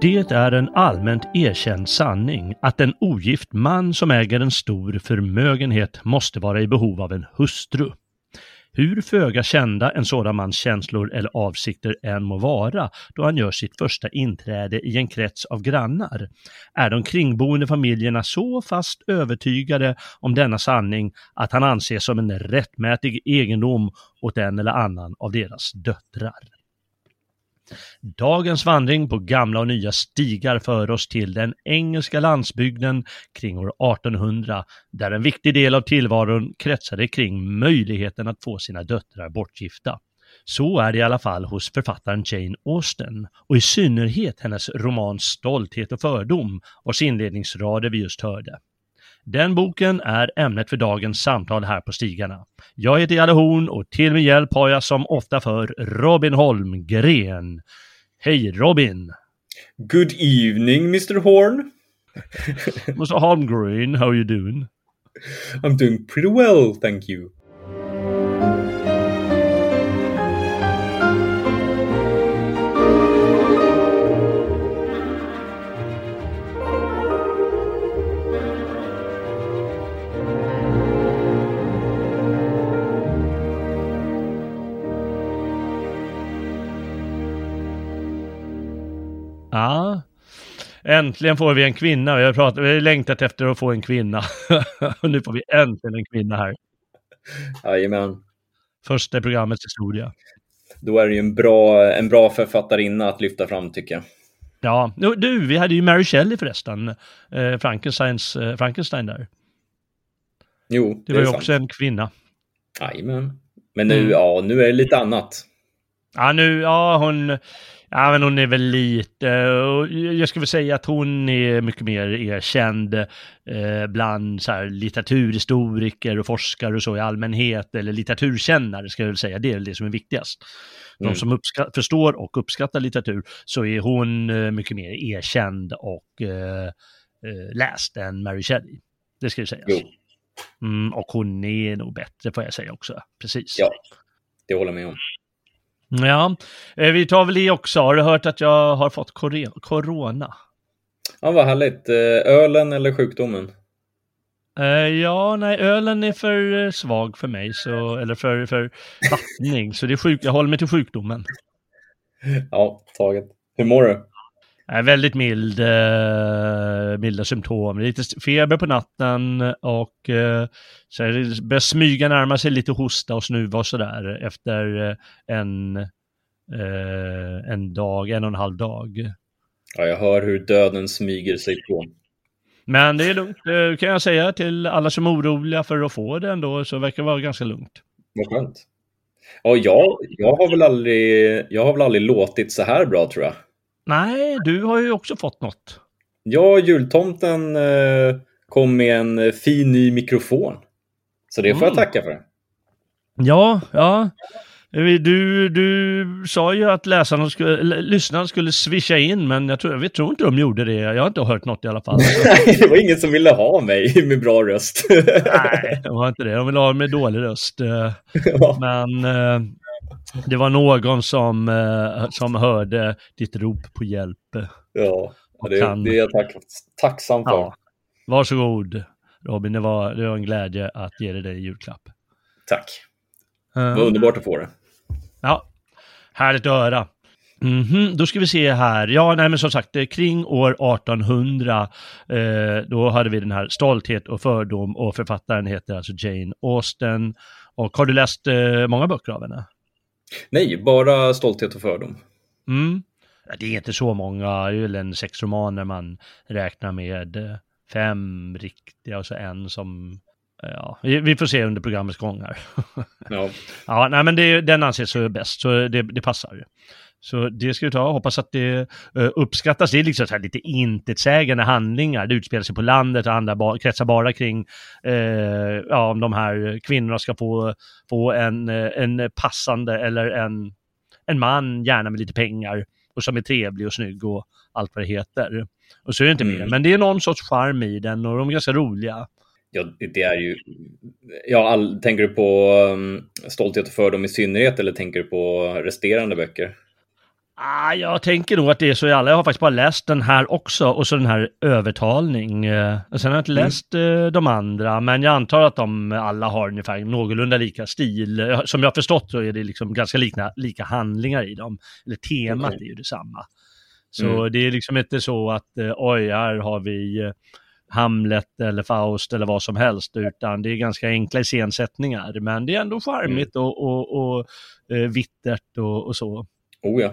Det är en allmänt erkänd sanning att en ogift man som äger en stor förmögenhet måste vara i behov av en hustru. Hur föga kända en sådan mans känslor eller avsikter än må vara då han gör sitt första inträde i en krets av grannar, är de kringboende familjerna så fast övertygade om denna sanning att han anses som en rättmätig egendom åt en eller annan av deras döttrar. Dagens vandring på gamla och nya stigar för oss till den engelska landsbygden kring år 1800, där en viktig del av tillvaron kretsade kring möjligheten att få sina döttrar bortgifta. Så är det i alla fall hos författaren Jane Austen och i synnerhet hennes roman Stolthet och fördom, vars inledningsrader vi just hörde. Den boken är ämnet för dagens samtal här på stigarna. Jag heter Jalle Horn och till min hjälp har jag som ofta för Robin Holmgren. Hej Robin! Good evening, Mr. Horn. Mr Holmgren, how are you doing? I'm doing pretty well, thank you. Ja, äntligen får vi en kvinna. Vi har, pratat, vi har längtat efter att få en kvinna. och nu får vi äntligen en kvinna här. Jajamän. Första programmets historia. Då är det ju en bra, en bra författarinna att lyfta fram, tycker jag. Ja, du, vi hade ju Mary Shelley förresten. Eh, Frankensteins, eh, Frankenstein där. Jo, Det var är ju sant. också en kvinna. Jajamän. Men nu, Mm. ja, nu är det lite annat. Ja, nu, ja hon, ja men hon är väl lite, jag skulle säga att hon är mycket mer erkänd eh, bland så här, litteraturhistoriker och forskare och så i allmänhet, eller litteraturkännare ska jag väl säga, det är det som är viktigast. De Mm. som förstår och uppskattar litteratur, så är hon eh, mycket mer erkänd och eh, eh, läst än Mary Shelley. Det ska ju sägas. Mm, och hon är nog bättre får jag säga också. Precis. ja. Det håller jag med om. Ja, eh, vi tar väl i också. Har du hört att jag har fått corona? Ja, vad härligt. Eh, Ölen eller sjukdomen? Eh, ja, nej, ölen är för svag för mig, så, eller för, för vattning, så det är sjuk, jag håller mig till sjukdomen. Ja, taget. Hur mår du? Eh, väldigt mild, eh, milda symptom. Lite feber på natten och eh, så det börjar smyga närma sig lite hosta och snuva och sådär efter eh, en, eh, en dag, en och en halv dag. Ja, jag hör hur döden smyger sig på. Men det är lugnt, eh, kan jag säga till alla som är oroliga för att få det ändå, så verkar det vara ganska lugnt. Vad skönt. Ja, jag, jag, har väl aldrig, jag har väl aldrig låtit så här bra, tror jag. Nej, du har ju också fått något. Ja, jultomten eh, kom med en eh, fin ny mikrofon. Så det får jag Mm. tacka för. Ja, ja. Du, du sa ju att läsarna skulle, lyssnarna skulle swisha in, men jag tror, jag tror inte de gjorde det. Jag har inte hört något i alla fall. Nej, det var ingen som ville ha mig med bra röst. Nej, de var inte det. De ville ha med dålig röst. eh, ja. Men eh, det var någon som, eh, som hörde ditt rop på hjälp. ja, det, kan- det är jag tack, tacksam för. Ja. Varsågod Robin, det var, det var en glädje att ge dig det i julklapp. Tack. Eh, Det var underbart att få det. Ja, härligt att höra. Mhm, då ska vi se här. Ja, nej men som sagt, eh, kring år 1800, eh, då hade vi den här Stolthet och fördom och författaren heter alltså Jane Austen. Och har du läst eh, många böcker av henne? Nej, bara Stolthet och fördom. Mm. Det är inte så många, det är väl en sex romaner man räknar med. Eh, fem riktiga och så en som Ja, vi får se under programmets gång här. Ja. ja, nej men det, den anses så bäst, så det, det passar. Så det ska vi ta, hoppas att det uh, uppskattas. Det är liksom så här lite intetsägande handlingar. Det utspelar sig på landet och andra ba kretsar bara kring uh, ja, om de här kvinnorna ska få, få en, en passande eller en, en man, gärna med lite pengar och som är trevlig och snygg och allt vad det heter. Och så är det inte mm. mer, men det är någon sorts charm i den och de är ganska roliga. Ja, det är ju... Ja, all, tänker du på um, Stolthet och fördom i synnerhet eller tänker du på resterande böcker? Ah, jag tänker nog att det är så i alla. Jag har faktiskt bara läst den här också och så den här övertalning. Eh, sen har jag inte mm. läst eh, de andra, men jag antar att de alla har ungefär någorlunda lika stil. Som jag förstått så är det liksom ganska likna, lika handlingar i dem. Eller temat mm. är ju detsamma. Så mm. det är liksom inte så att eh, oj, här har vi eh, Hamlet eller Faust eller vad som helst, utan det är ganska enkla iscensättningar. Men det är ändå charmigt mm. och, och, och eh, vittert och, och så. Oh ja.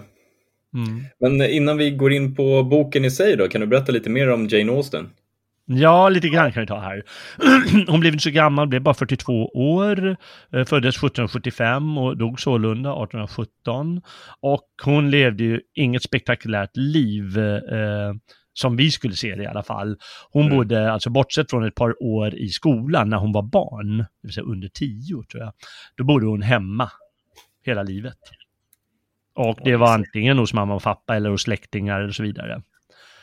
Mm. Men innan vi går in på boken i sig då, kan du berätta lite mer om Jane Austen? Ja, lite grann kan vi ta här. Hon blev inte så gammal, blev bara 42 år, eh, föddes 1775 och dog sålunda 1817. Och hon levde ju inget spektakulärt liv eh, som vi skulle se det i alla fall. Hon mm. bodde, alltså bortsett från ett par år i skolan när hon var barn, det vill säga under tio tror jag, då bodde hon hemma hela livet. Och det var antingen hos mamma och pappa eller hos släktingar och så vidare.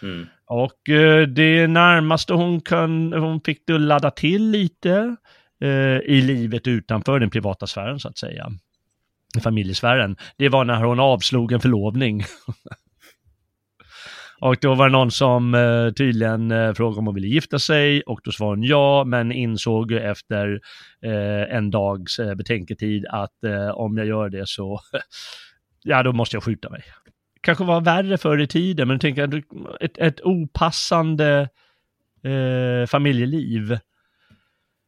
Mm. Och eh, det närmaste hon, kan, hon fick det ladda till lite eh, i livet utanför den privata sfären så att säga. I familjesfären. Det var när hon avslog en förlovning. och då var det någon som eh, tydligen frågade om hon ville gifta sig och då svarade hon ja, men insåg efter en dags betänketid att om jag gör det så ja då måste jag skjuta mig. Kanske var värre förr i tiden, men tänk att ett, ett opassande eh, familjeliv,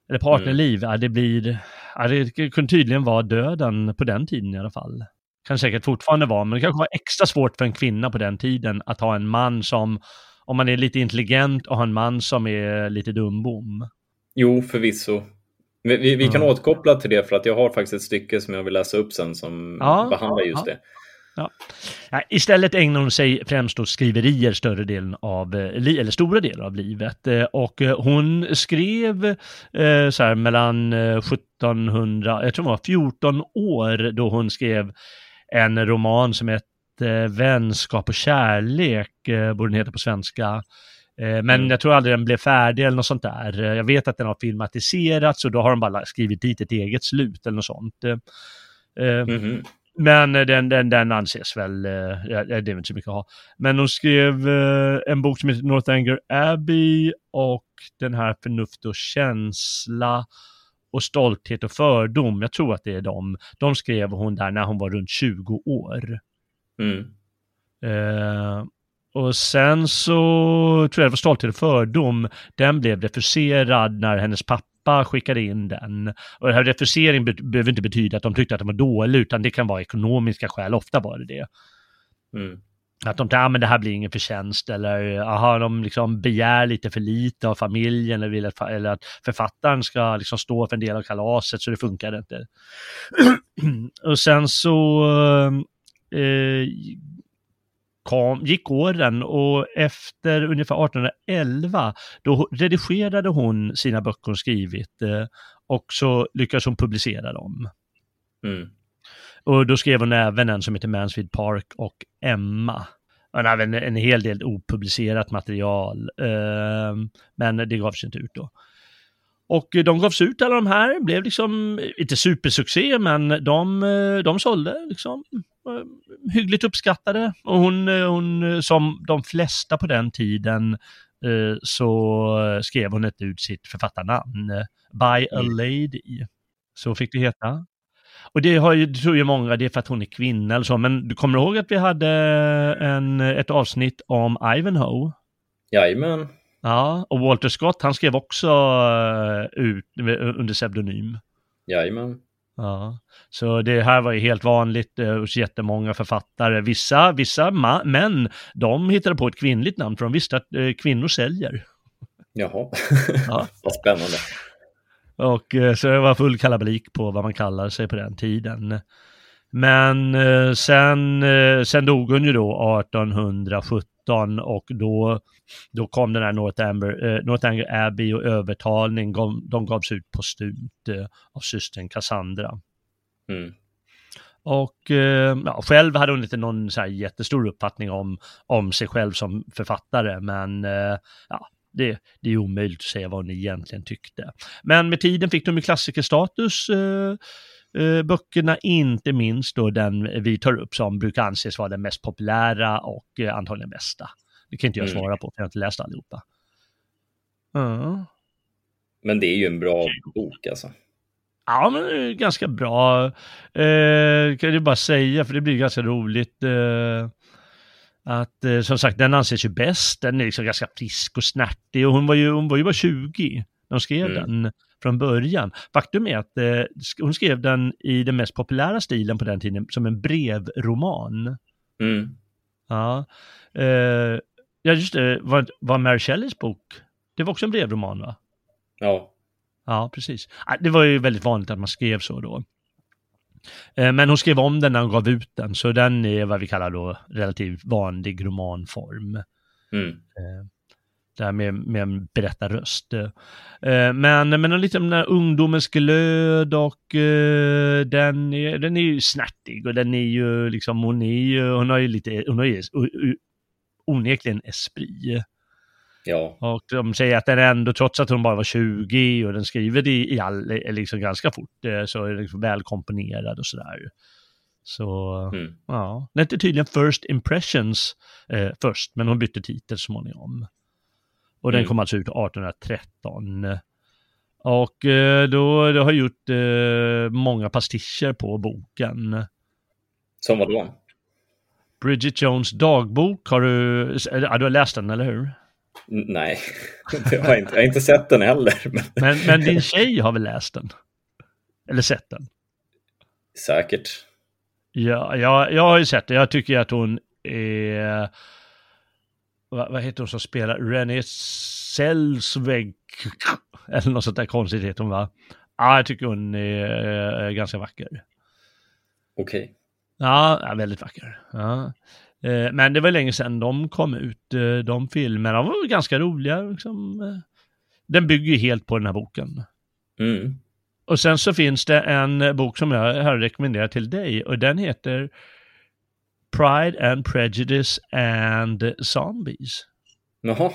eller partnerliv, mm. ja, det blir, ja, det kunde tydligen vara döden på den tiden i alla fall. Kan säkert fortfarande vara, men det kanske var extra svårt för en kvinna på den tiden att ha en man som, om man är lite intelligent och har en man som är lite dumbom. Jo, förvisso. Vi, vi, vi kan mm. återkoppla till det för att jag har faktiskt ett stycke som jag vill läsa upp sen som ja, behandlar just ja. det. Ja. Istället ägnar hon sig främst åt skriverier större delen av, eh, eller stora delar av livet. Eh, och eh, hon skrev så här mellan 1700, jag tror det var 14 år då hon skrev en roman som hette Vänskap och kärlek, borde den heta på svenska. Eh, men mm. jag tror aldrig den blev färdig eller något sånt där. Eh, jag vet att den har filmatiserats och då har de bara skrivit dit ett eget slut eller något sånt. Mm. Men den, den, den anses väl, det är inte så mycket att ha. Men de skrev en bok som heter Northanger Abbey och den här Förnuft och känsla och Stolthet och fördom. Jag tror att det är de. De skrev hon där när hon var runt 20 år. Mm. Och sen så tror jag det var Stolthet och fördom, den blev refuserad när hennes pappa skickade in den. Och den här refusering be behöver inte betyda att de tyckte att den var dålig, utan det kan vara ekonomiska skäl, ofta var det det. Mm. Att de tänkte, ah, men det här blir ingen förtjänst eller aha, de liksom begär lite för lite av familjen eller vill att, eller att författaren ska liksom stå för en del av kalaset så det funkar inte. och sen så eh, kom, gick åren och efter ungefär 1811 då redigerade hon sina böcker hon skrivit eh, och så lyckades hon publicera dem. Mm. Och då skrev hon även en som heter Mansfield Park och Emma. Hon hade en, en hel del opublicerat material, eh, men det gavs inte ut då. Och de gavs ut alla de här, blev liksom inte supersuccé, men de, eh, de sålde liksom Eh, hyggligt uppskattade. Och hon, eh, hon, som de flesta på den tiden, eh, så skrev hon inte ut sitt författarnamn. By a mm. lady. Så fick det heta. Och det har ju, tror ju många, det är för att hon är kvinna eller så, men du kommer ihåg att vi hade en, ett avsnitt om Ivanhoe? Jajamän. Ja, och Walter Scott, han skrev också ut under pseudonym. Jajamän. Ja, så det här var ju helt vanligt eh, hos jättemånga författare. Vissa, vissa män, de hittade på ett kvinnligt namn för de visste att eh, kvinnor säljer. Jaha, Ja. vad spännande. Och eh, så det var full kalabalik på vad man kallar sig på den tiden. Men eh, sen, eh, sen dog hon ju då 1817 och då, då kom den här Northanger, eh, Northanger Abbey och övertalning, de, de gavs ut postumt eh, av systern Cassandra. Mm. Och eh, ja, själv hade hon inte någon så här jättestor uppfattning om, om sig själv som författare, men eh, ja, det, det är omöjligt att säga vad hon egentligen tyckte. Men med tiden fick de ju klassikerstatus, eh, böckerna, inte minst då den vi tar upp som brukar anses vara den mest populära och eh, antagligen bästa. Det kan inte jag Mm. svara på, för jag har inte läst allihopa. Ja. Men det är ju en bra bok alltså. Ja, men det är ganska bra. Eh, kan jag bara säga, för det blir ganska roligt. Eh, att eh, som sagt, den anses ju bäst. Den är liksom ganska frisk och snärtig och hon var ju, hon var ju bara 20 när hon skrev Mm. den från början. Faktum är att eh, hon skrev den i den mest populära stilen på den tiden som en brevroman. Mm. Ja, eh, ja just det, var, var Mary Shelleys bok, det var också en brevroman va? Ja, Ja, precis. Ah, Det var ju väldigt vanligt att man skrev så då. Eh, Men hon skrev om den när hon gav ut den, så den är vad vi kallar då relativt vanlig romanform. mm. Det här med, med en berättarröst. Eh, Men, men lite om den här ungdomens glöd och eh, den är, den är ju snärtig och den är ju liksom, hon är ju, hon har ju lite, hon har ju onekligen esprit. ja, Och de säger att den ändå, trots att hon bara var 20 och den skriver i, i all, liksom ganska fort, eh, så är den liksom välkomponerad och sådär. Så, mm. ja. Den hette tydligen First Impressions eh, först, men hon bytte titel småningom. Och den Mm. kom alltså ut 1813. Och eh, då, det har gjort eh, många pastischer på boken. Som vadå? Bridget Jones dagbok, har du, ja, du har läst den, eller hur? Nej, jag har, inte, jag har inte sett den heller. Men Men, men din tjej har väl läst den? Eller sett den? säkert. Ja, jag, jag har ju sett det. Jag tycker att hon är... Vad, vad heter hon som spelar? Renée Zellweger. Eller något sånt där konstigt heter hon va? Ja, jag tycker hon är, eh, ganska vacker. Okej. Ja, ja väldigt vacker. Ja. Eh, Men det var länge sedan de kom ut, eh, de filmerna. De var ganska roliga. Liksom. Den bygger ju helt på den här boken. Mm. Och sen så finns det en bok som jag har rekommenderat till dig och den heter Pride and Prejudice and Zombies. Jaha,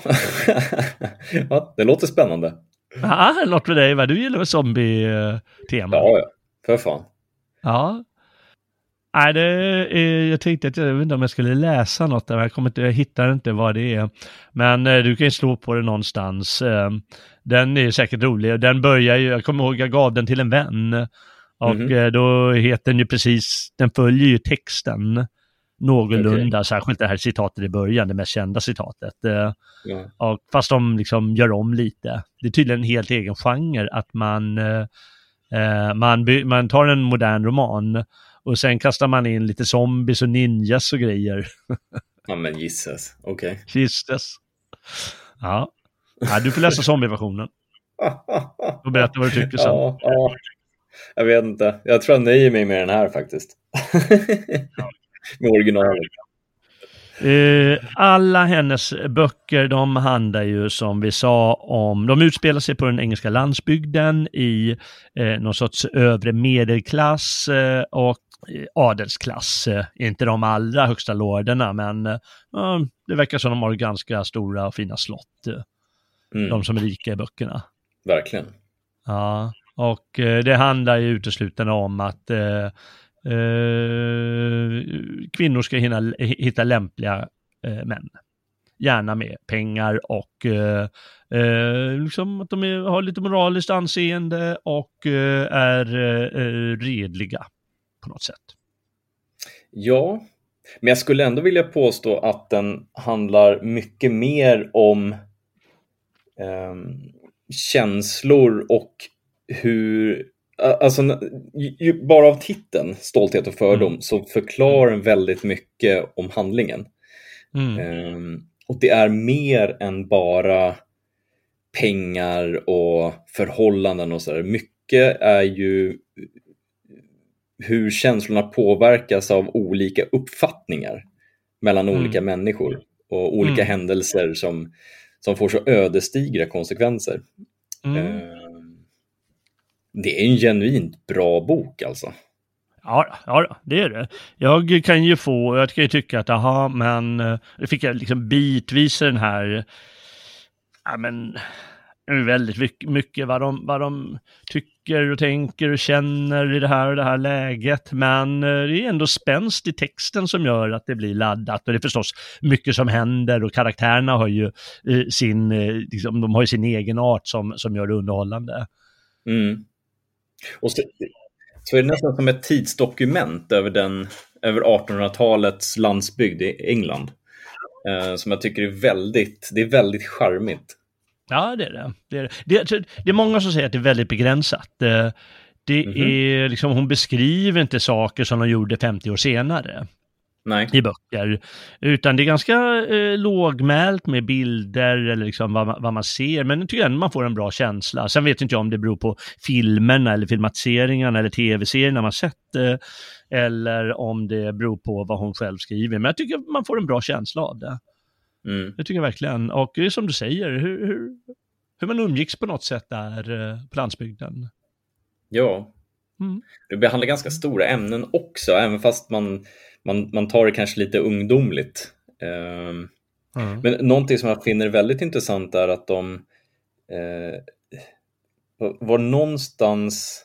ja, det låter spännande. Ja, något för dig va? Du gillar väl zombie-tema? Ja, ja, för fan. Ja. Nej, det är, jag tänkte att jag vet inte om jag skulle läsa något där, men jag, kommer inte, jag hittar inte vad det är. Men eh, du kan ju slå på det någonstans. Eh, den är säkert rolig den börjar ju, jag kommer ihåg jag gav den till en vän. Och Mhm. eh, då heter den ju precis, den följer ju texten någorlunda, särskilt det här citatet i början, det mest kända citatet. Ja. och fast de liksom gör om lite. Det är tydligen en helt egen genre att man, eh, eh, man, man tar en modern roman och sen kastar man in lite zombies och ninjas och grejer. ja, men gisses. Okej. Jesus. Ja. ja, du får läsa zombieversionen och berätta vad du tycker sen. Ja, ja. Jag vet inte. Jag tror jag nöjer mig med den här faktiskt. med originalet. Eh, alla hennes böcker, de handlar ju som vi sa om, de utspelar sig på den engelska landsbygden i eh, någon sorts övre medelklass eh, och adelsklass. Inte de allra högsta lorderna, men det verkar som de har ganska stora och fina slott, Mm, de som är rika i böckerna. Verkligen. Ja, och det handlar ju uteslutande om att eh, kvinnor ska hinna, hitta lämpliga eh, män. Gärna med pengar och eh, eh, liksom att de är, har lite moraliskt anseende och eh, är eh, redliga på något sätt. Ja, men jag skulle ändå vilja påstå att den handlar mycket mer om ehm, känslor och hur Alltså, bara av titeln, Stolthet och fördom, mm. så förklarar den väldigt mycket om handlingen. Mm. Um, och det är mer än bara pengar och förhållanden och sådär. Mycket är ju hur känslorna påverkas av olika uppfattningar mellan mm. olika människor och olika mm. händelser som, som får så ödesdigra konsekvenser. Mm. Det är en genuint bra bok alltså. Ja, ja, det är det. Jag kan ju få, jag kan ju tycka att aha, men det eh, fick jag liksom bitvis den här, ja men, väldigt mycket vad de, vad de tycker och tänker och känner i det här och det här läget. Men eh, det är ändå spänst i texten som gör att det blir laddat. Och det är förstås mycket som händer och karaktärerna har ju eh, sin, liksom, de har ju sin egen art som, som gör det underhållande. Mm. Och så, så är det nästan som ett tidsdokument över, den, över 1800-talets landsbygd i England. Eh, som jag tycker är väldigt, det är väldigt charmigt. Ja, det är det. Det är, det. det är många som säger att det är väldigt begränsat. Eh, det mm -hmm. är liksom, hon beskriver inte saker som de gjorde 50 år senare. Nej. i böcker. Utan det är ganska eh, lågmält med bilder eller liksom vad, vad man ser. Men jag tycker ändå man får en bra känsla. Sen vet inte jag om det beror på filmerna eller filmatiseringarna eller tv-serierna man sett. Eh, eller om det beror på vad hon själv skriver. Men jag tycker man får en bra känsla av det. Mm. Det tycker jag verkligen. Och det är som du säger, hur, hur, hur man umgicks på något sätt där eh, på landsbygden. Ja. Mm. Det behandlar ganska stora ämnen också, även fast man man, man tar det kanske lite ungdomligt. Mm. Men någonting som jag finner väldigt intressant är att de eh, var någonstans,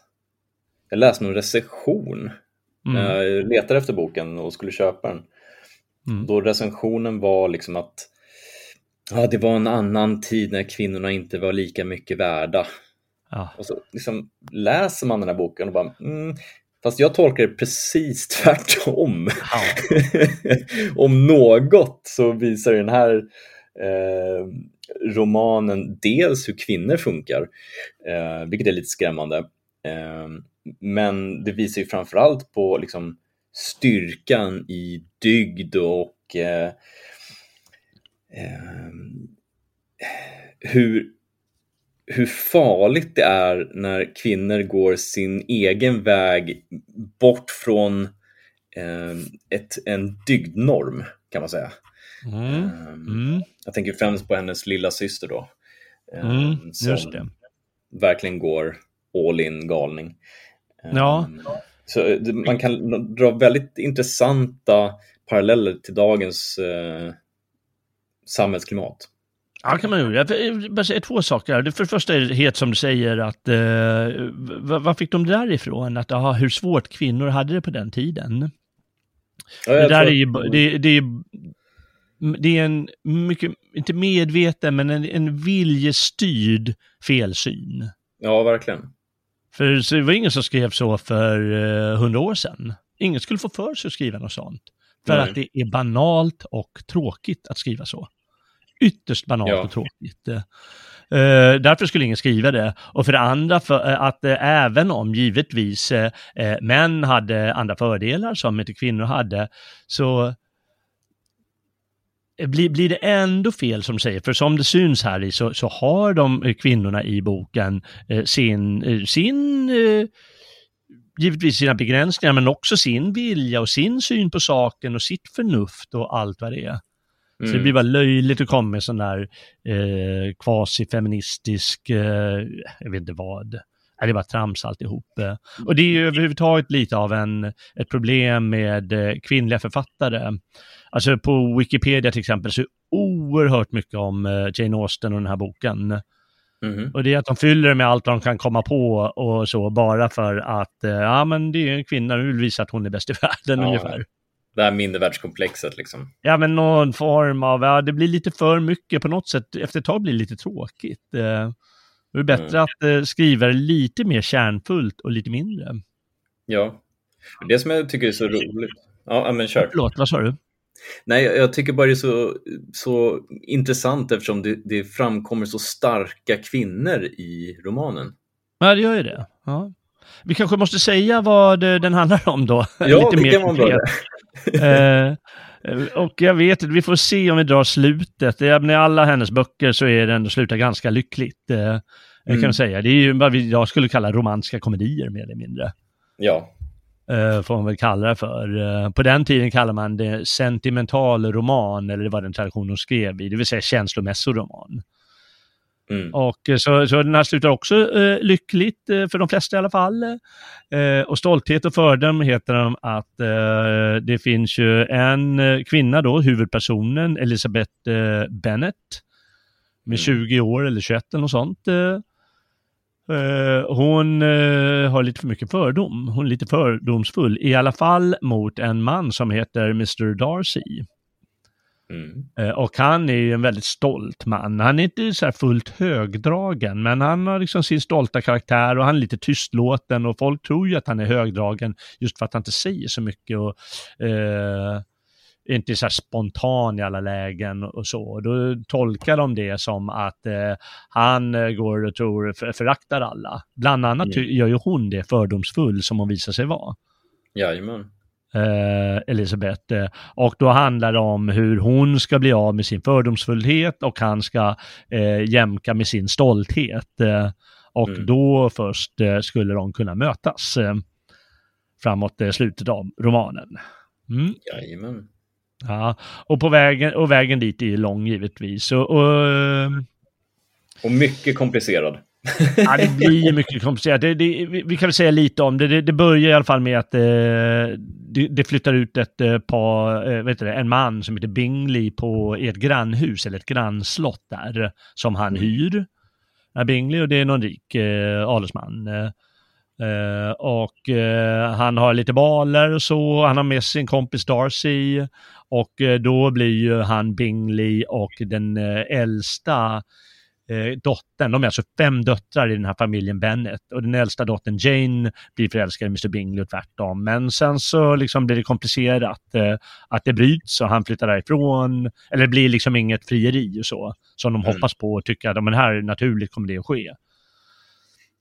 jag läste någon recension, mm. jag letade efter boken och skulle köpa den. Mm. Då recensionen var liksom att ja, det var en annan tid när kvinnorna inte var lika mycket värda. Ja. Och så liksom läser man den här boken och bara, mm, Fast jag tolkar det precis tvärtom. Ja. Om något så visar den här eh, romanen dels hur kvinnor funkar, eh, vilket är lite skrämmande. Eh, men det visar ju framförallt på liksom, styrkan i dygd och eh, eh, hur hur farligt det är när kvinnor går sin egen väg bort från eh, ett, en dygdnorm kan man säga. Mm. Eh, mm. Jag tänker främst på hennes lilla syster då. Eh, mm, som verkligen går all in galning. Ja. Så man kan dra väldigt intressanta paralleller till dagens eh, samhällsklimat. Ja, kan man göra. Jag bara säga två saker. För det första är det helt som du säger att eh, vad fick de det där ifrån? Att aha, hur svårt kvinnor hade det på den tiden. Ja, det där är ju, det, det, är, det är en mycket, inte medveten, men en, en viljestyrd felsyn. Ja, verkligen. För så det var ingen som skrev så för eh, hundra år sedan. Ingen skulle få för sig att skriva något sånt. För Nej. att det är banalt och tråkigt att skriva så ytterst banalt ja. och tråkigt. Uh, därför skulle ingen skriva det. Och för det andra, för, uh, att uh, även om givetvis män hade andra fördelar som inte kvinnor hade, så blir, blir det ändå fel som säger, för som det syns här i så, så har de kvinnorna i boken sin, sin givetvis sina begränsningar, men också sin vilja och sin syn på saken och sitt förnuft och allt vad det är. Mm. Så det blir bara löjligt att komma med sån där eh, quasi-feministisk, eh, jag vet inte vad. det är bara trams alltihop. Och det är ju överhuvudtaget lite av en, ett problem med eh, kvinnliga författare. Alltså på Wikipedia till exempel så är det oerhört mycket om eh, Jane Austen och den här boken. Mm. Och det är att de fyller det med allt de kan komma på och så, bara för att, eh, ja men det är en kvinna, nu vill visa att hon är bäst i världen ja. ungefär det här mindervärdskomplexet liksom. Ja, men någon form av, ja, det blir lite för mycket på något sätt. Efter ett tag blir det lite tråkigt. Eh, det är bättre mm. att eh, skriva lite mer kärnfullt och lite mindre. Ja, det som jag tycker är så roligt. Ja, men kör. Förlåt, vad sa du? Nej, jag tycker bara det är så, så intressant eftersom det, det framkommer så starka kvinnor i romanen. Ja, det gör ju det. Ja. Vi kanske måste säga vad den handlar om då. Ja, Lite det mer kan man börja. och jag vet vi får se om vi drar slutet. I alla hennes böcker så är ändå slutar ganska lyckligt. Mm. Kan man säga. Det är ju vad jag skulle kalla romantiska komedier mer eller mindre. Ja. Uh, får man väl kalla det för. Uh, på den tiden kallade man det sentimental roman, eller det var den tradition de skrev i, det vill säga känslomässoroman. Mm. Och eh, så, så den här slutar också uh, lyckligt, för de flesta i alla fall. och Stolthet och fördom heter de att det finns ju en kvinna då, huvudpersonen, Elizabeth Bennet, med mm. 20 år eller 21 eller något sånt hon har lite för mycket fördom. Hon är lite fördomsfull, i alla fall mot en man som heter Mr Darcy. Mm. Uh, och han är ju en väldigt stolt man. Han är inte så fullt högdragen, men han har liksom sin stolta karaktär och han är llite tystlåten och folk tror ju att han är högdragen just för att han inte säger så mycket. Och, inte så spontan i alla lägen och så. Då tolkar de det som att eh, han eh, går och tror för, föraktar alla. Bland annat mm. gör ju hon det fördomsfull som hon visar sig vara. Jajamän. Eh, Elisabeth. Och då handlar det om hur hon ska bli av med sin fördomsfullhet och han ska eh, jämka med sin stolthet. Eh, och mm. då först eh, skulle de kunna mötas eh, framåt eh, slutet av romanen. Mm. Jajamän. Ja, och, på vägen, och vägen dit är lång givetvis. Och, och, och mycket komplicerad. Ja, det blir mycket komplicerat. Det, det, vi kan väl säga lite om det. Det, det börjar i alla fall med att eh, det, flyttar ut ett eh, par, eh, vet du, en man som heter Bingley på ett grannhus eller ett grannslott där som han mm. hyr. Bingley och det är någon rik eh, adelsman. Eh, och uh, han har lite baler och så, han har med sin kompis Darcy och uh, då blir ju han Bingley och den äldsta dottern, de är alltså fem döttrar i den här familjen Bennet och den äldsta dottern Jane blir förälskad i Mr Bingley och tvärtom. Men sen så liksom blir det komplicerat att det bryts och han flyttar därifrån, eller det blir liksom inget frieri och så, som de mm. hoppas på och tycker att men här naturligt kommer det att ske.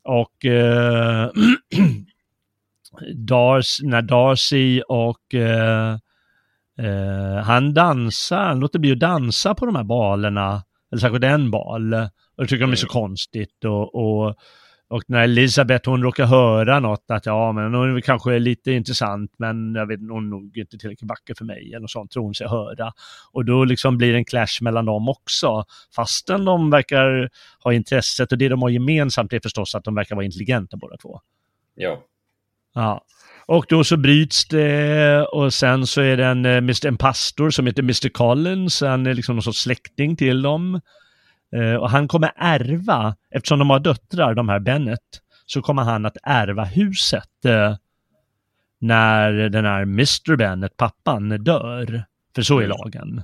Och eh, Darcy, när Darcy och eh, eh, han dansar, han låter bli att dansa på de här balerna, eller särskilt en bal. Och det tycker de är så mm. konstigt och, och och när Elisabeth hon råkar höra något att ja, men hon är kanske lite intressant, men jag vet hon är nog inte tillräckligt vacker för mig eller sånt tror hon sig höra. Och då liksom blir det en clash mellan dem också, fastän de verkar ha intresset och det de har gemensamt är förstås att de verkar vara intelligenta båda två. Ja. Ja. Och då så bryts det och sen så är det en, eh, en pastor som heter Mr Collins, han är liksom någon sorts släkting till dem. Eh, och han kommer ärva, eftersom de har döttrar, de här Bennet, så kommer han att ärva huset eh, när den här Mr Bennet, pappan, dör. För så är lagen.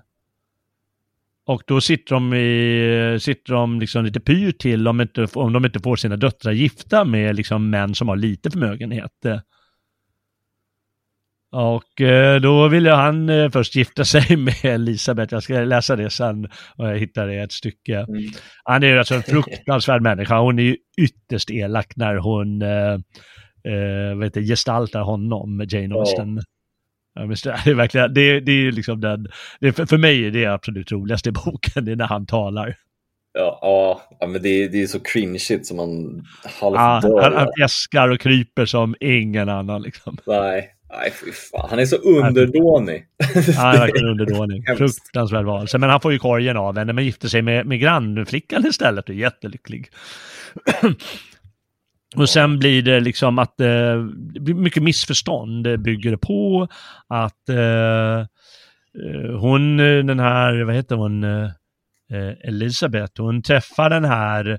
Och då sitter de, i, sitter de liksom lite pyr till om, inte, om de inte får sina döttrar gifta med liksom män som har lite förmögenhet. Och eh, då ville han eh, först gifta sig med Elisabeth. Jag ska läsa det sen och jag hittar det ett stycke. Mm. Han är alltså en fruktansvärd människa. Hon är ju ytterst elak när hon eh, vet du, gestaltar honom, Jane Austen. Ja, det är verkligen, det, det är liksom den, det, för, för mig är det absolut roligaste i boken, det är när han talar. Ja, ja, men det, det är så cringeigt som man halvt ja, Han, han fjäskar och kryper som ingen annan liksom. Nej, Nej, fy fan. Han är så underdånig. Han är verkligen underdånig. Fruktansvärd valse. Men han får ju korgen av henne, men gifter sig med, med grannflickan istället och är jättelycklig. Och sen blir det liksom att eh, mycket missförstånd bygger på att eh, eh hon, den här, vad heter hon, eh, Elisabeth, hon träffar den här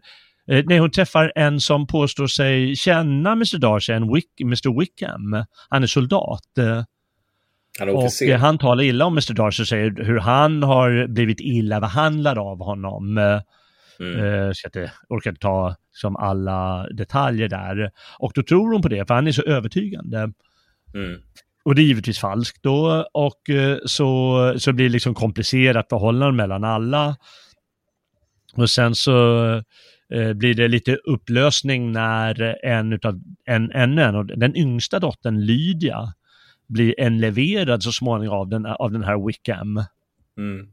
Eh, nej, hon träffar en som påstår sig känna Mr Darcy, en Wick, Mr Wickham. Han är soldat. Eh, han är och eh, han talar illa om Mr Darcy och säger hur han har blivit illa behandlad av honom. Mm. Uh, så jag orkar inte ta som alla detaljer där. Och då tror hon på det, för han är så övertygande. Mm. Och det är givetvis falskt då, och uh, så, så blir det liksom komplicerat förhållande mellan alla. Och sen så eh, blir det lite upplösning när en utav, en, en, en, den yngsta dottern Lydia blir enleverad så småningom av den, av den här Wickham. Mm.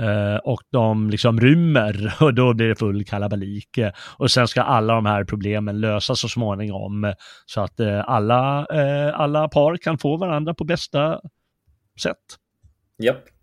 Uh, och de liksom rymmer och då blir det full kalabalik. Och sen ska alla de här problemen lösas så småningom så att uh, alla, uh, alla par kan få varandra på bästa sätt. Japp.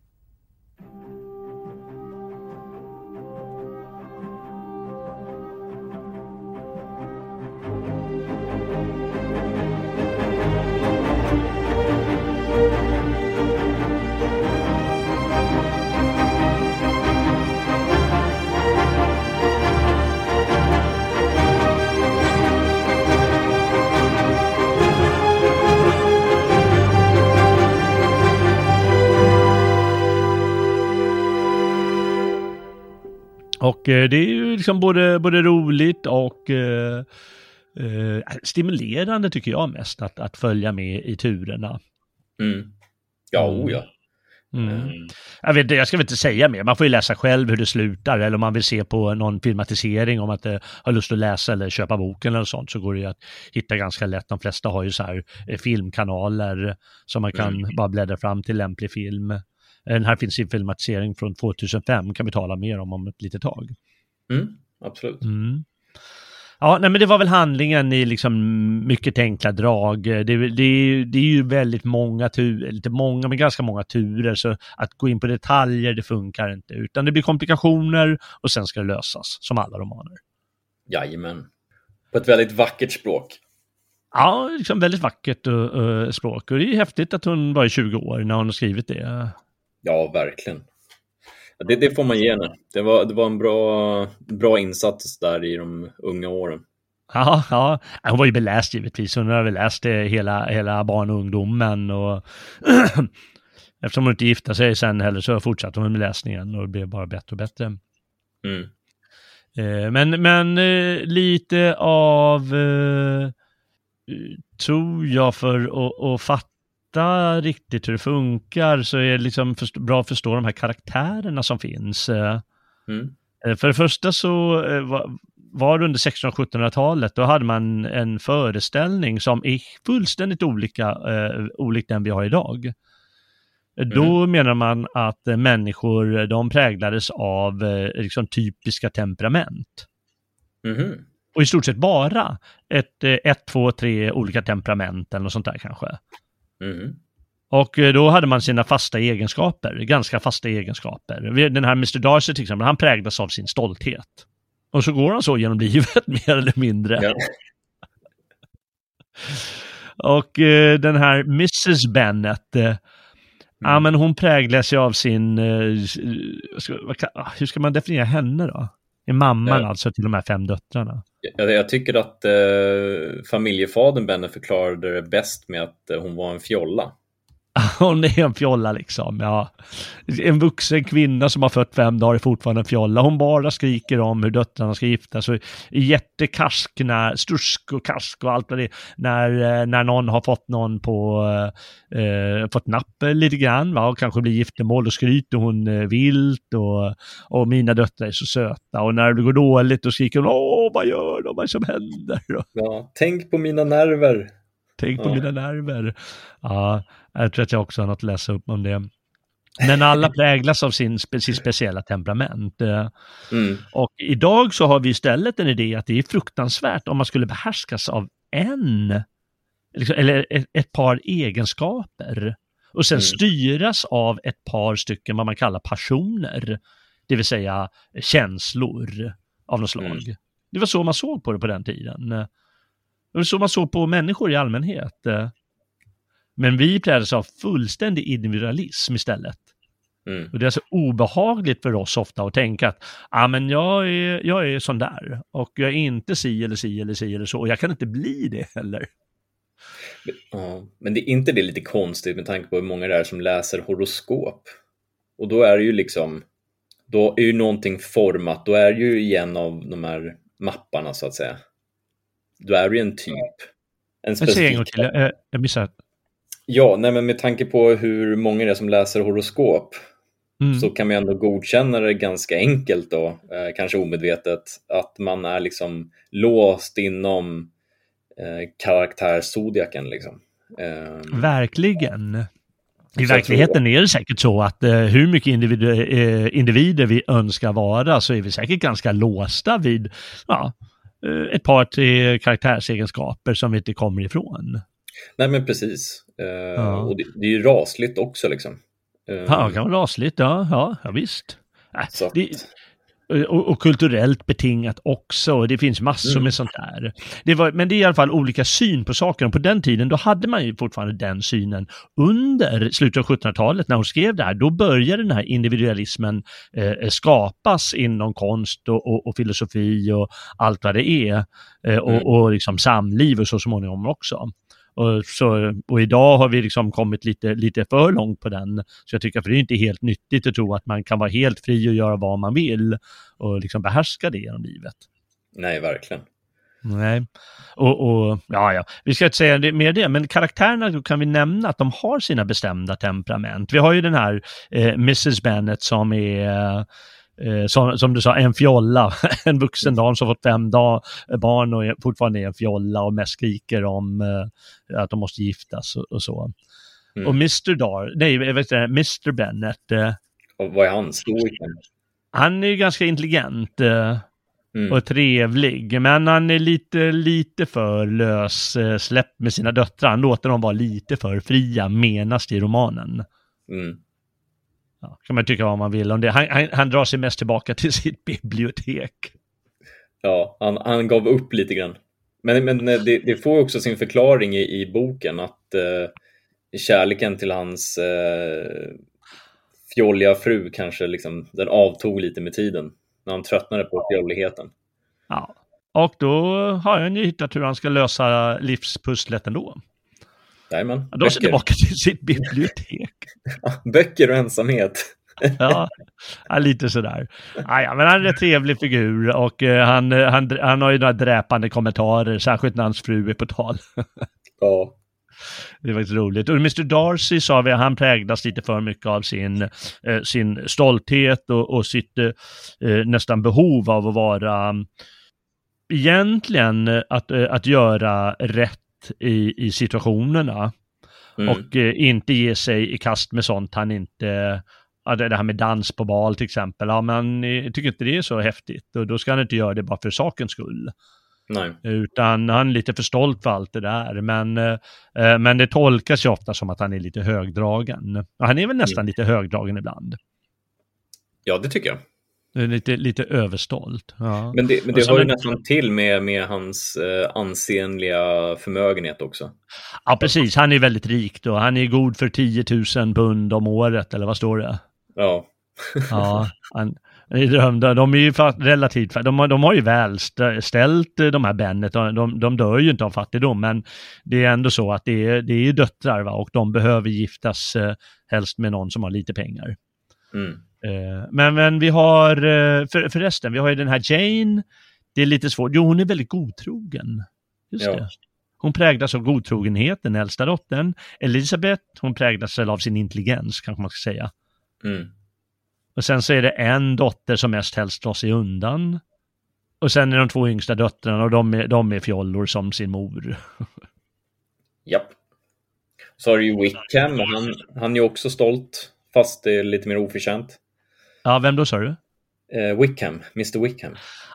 Och eh, det är ju liksom både, både roligt och eh, eh, stimulerande tycker jag mest att, att följa med i turerna. Mm. Ja, mm. oh ja. Mm. mm. Jag, vet, jag ska väl inte säga mer, man får ju läsa själv hur det slutar eller om man vill se på någon filmatisering om att eh, har lust att läsa eller köpa boken eller sånt så går det ju att hitta ganska lätt. De flesta har ju så här eh, filmkanaler som man kan mm. bara bläddra fram till lämplig film. Den här finns i filmatisering från 2005, kan vi tala mer om om ett litet tag. Mm, absolut. Mm. Ja, nej, men det var väl handlingen i liksom mycket enkla drag. Det, det, det är ju väldigt många turer, lite många, men ganska många turer, så att gå in på detaljer, det funkar inte, utan det blir komplikationer och sen ska det lösas, som alla romaner. Jajamän. På ett väldigt vackert språk. Ja, liksom väldigt vackert uh, uh, språk. Och det är häftigt att hon var i 20 år när hon har skrivit det. Ja, verkligen. Det, det, får man ge henne. Det var, det var en bra, bra insats där i de unga åren. Ja, ja, hon var ju beläst givetvis. Hon har väl läst hela, hela barn och ungdomen och eftersom hon inte gifte sig sen heller så fortsatte hon med läsningen och det blev bara bättre och bättre. Mm. Eh, men, men eh, lite av, eh, tror jag, för att, att fatta veta riktigt hur det funkar så är det liksom för, bra att förstå de här karaktärerna som finns. Eh, mm. Eh, för det första så eh, var, var det under 1600 och 1700-talet, då hade man en föreställning som är fullständigt olika, eh, olikt den vi har idag. Mm. Då menar man att människor, de präglades av eh, liksom typiska temperament. Mm. Och i stort sett bara ett, ett, två, tre olika temperament eller något sånt där kanske. Mm. Och eh, då hade man sina fasta egenskaper, ganska fasta egenskaper. Den här Mr. Darcy till exempel, han präglas av sin stolthet. Och så går han så genom livet mer eller mindre. Ja. och eh, den här Mrs. Bennet, eh, mm. ja men hon präglas ju av sin, eh, ah, hur ska man definiera henne då? Är mamman ja. alltså till de här fem döttrarna? Jag, jag tycker att eh, familjefadern Benne förklarade det bäst med att eh, hon var en fjolla. Hon är en fjolla liksom, ja. En vuxen kvinna som har fött fem dagar är fortfarande en fjolla. Hon bara skriker om hur döttrarna ska gifta sig. Jättekarsk när, stursk och karsk och allt vad det är. När, eh, när någon har fått någon på, eh, eh, fått napp lite grann va? och kanske blir giftermål och skryter hon eh, vilt och, och mina döttrar är så söta. Och när det går dåligt då skriker hon åh vad gör de, vad är som händer? Ja, tänk på mina nerver. Tänk på ja. mina nerver. Ja, jag tror att jag också har något att läsa upp om det. Men alla präglas av sin, sin speciella temperament. Eh, mm. Och idag så har vi istället en idé att det är fruktansvärt om man skulle behärskas av en, liksom, eller ett, ett par egenskaper och sen mm. styras av ett par stycken vad man kallar passioner, det vill säga känslor av något slag. Mm. Det var så man såg på det på den tiden. Det var så man såg på människor i allmänhet. Men vi präglas av fullständig individualism istället. Mm. Och det är så obehagligt för oss ofta att tänka att ah, men jag, är, jag är sån där och jag är inte si eller si eller si eller så och jag kan inte bli det heller. Ja, men det är inte det lite konstigt med tanke på hur många det är som läser horoskop? Och då är det ju liksom, då är ju någonting format, då är det ju igen av de här mapparna så att säga. Då är ju en typ. En specifik... Jag säger en gång till, jag, jag missade. Ja, nej, men med tanke på hur många det är som läser horoskop mm. så kan man ändå godkänna det ganska enkelt då, eh, kanske omedvetet, att man är liksom låst inom eh, karaktär Zodiaken. Liksom. Eh, Verkligen. I verkligheten är det säkert så att eh, hur mycket individer, eh, individer vi önskar vara så är vi säkert ganska låsta vid ja, ett par, tre karaktärsegenskaper som vi inte kommer ifrån. Nej men precis. Eh, ja. Och det, det, är ju rasligt också liksom. Eh, ja, det kan vara rasligt, ja, ja, ja visst. Äh, det, och, och, kulturellt betingat också. Det finns massor mm. med sånt där. Det var, men det är i alla fall olika syn på saker. Och på den tiden, då hade man ju fortfarande den synen. Under slutet av 1700-talet, när hon skrev det här, då började den här individualismen eh, skapas inom konst och, och, och, filosofi och allt vad det är. Eh, och, mm. och liksom samliv och så småningom också. Och, så, och idag har vi liksom kommit lite, lite för långt på den. Så jag tycker att det är inte helt nyttigt att tro att man kan vara helt fri och göra vad man vill och liksom behärska det genom livet. Nej, verkligen. Nej, och, och, ja, ja, vi ska inte säga mer det, men karaktärerna kan vi nämna att de har sina bestämda temperament. Vi har ju den här eh, Mrs Bennet som är eh, som, som, du sa, en fjolla, en vuxen dam som fått fem dag, barn och fortfarande är en fjolla och mest skriker om eh, att de måste giftas och, och så. Mm. Och Mr Dar, nej, jag vet inte, Mr Bennet. Eh, och vad är han? Stoiken? Han är ganska intelligent. Eh, Mm. och trevlig. Men han är lite, lite för lös eh, släppt med sina döttrar. Han låter dem vara lite för fria, menas i romanen. Mm. Ja, kan man tycka vad man vill om det. Han, han, han drar sig mest tillbaka till sitt bibliotek. Ja, han, han gav upp lite grann. Men, men det, det får också sin förklaring i, i boken att eh, kärleken till hans eh, fjolliga fru kanske liksom, den avtog lite med tiden när han tröttnade på fjolligheten. Ja, och då har han ju hittat hur han ska lösa livspusslet ändå. Jajamän. Är han tillbaka till sitt bibliotek. Böcker och ensamhet. ja, lite sådär. Ja, men han är en trevlig figur och uh, han, han, han har ju några dräpande kommentarer, särskilt när hans fru är på tal. ja. Det är faktiskt roligt. Och Mr Darcy sa vi, han präglas lite för mycket av sin, eh, sin stolthet och, och sitt eh, nästan behov av att vara egentligen att, eh, att göra rätt i, i situationerna. Mm. Och eh, inte ge sig i kast med sånt han inte, ja, det här med dans på bal till exempel, ja men jag tycker inte det är så häftigt och då ska han inte göra det bara för sakens skull. Nej. Utan han är lite för stolt för allt det där. Men, eh, men det tolkas ju ofta som att han är lite högdragen. Och han är väl nästan mm. lite högdragen ibland. Ja, det tycker jag. Lite, lite överstolt. Ja. Men det, men det hör ju nästan till med, med hans eh, ansenliga förmögenhet också. Ja, precis. Han är väldigt rik då. Han är god för 10 000 pund om året, eller vad står det? Ja. ja, han, i drömda. De är ju relativt, de har, de har ju väl ställt eh, de här Bennet, de, de dör ju inte av fattigdom, men det är ändå så att det är, det är döttrar va? och de behöver giftas eh, helst med någon som har lite pengar. Mm. Eh, men, men vi har, eh, för, förresten, vi har ju den här Jane, det är lite svårt, jo hon är väldigt godtrogen. Just ja. det. Hon präglas av godtrogenhet, den äldsta dottern. Elisabeth, hon präglas av sin intelligens, kanske man ska säga. Mm. Och sen så är det en dotter som mest helst drar sig undan. Och sen är de två yngsta döttrarna och de är, de är fjollor som sin mor. Japp. Så har du ju Wickham, han, han är ju också stolt, fast det är lite mer oförtjänt. Ja, vem då sa du? Eh, Wickham, Mr Wickham.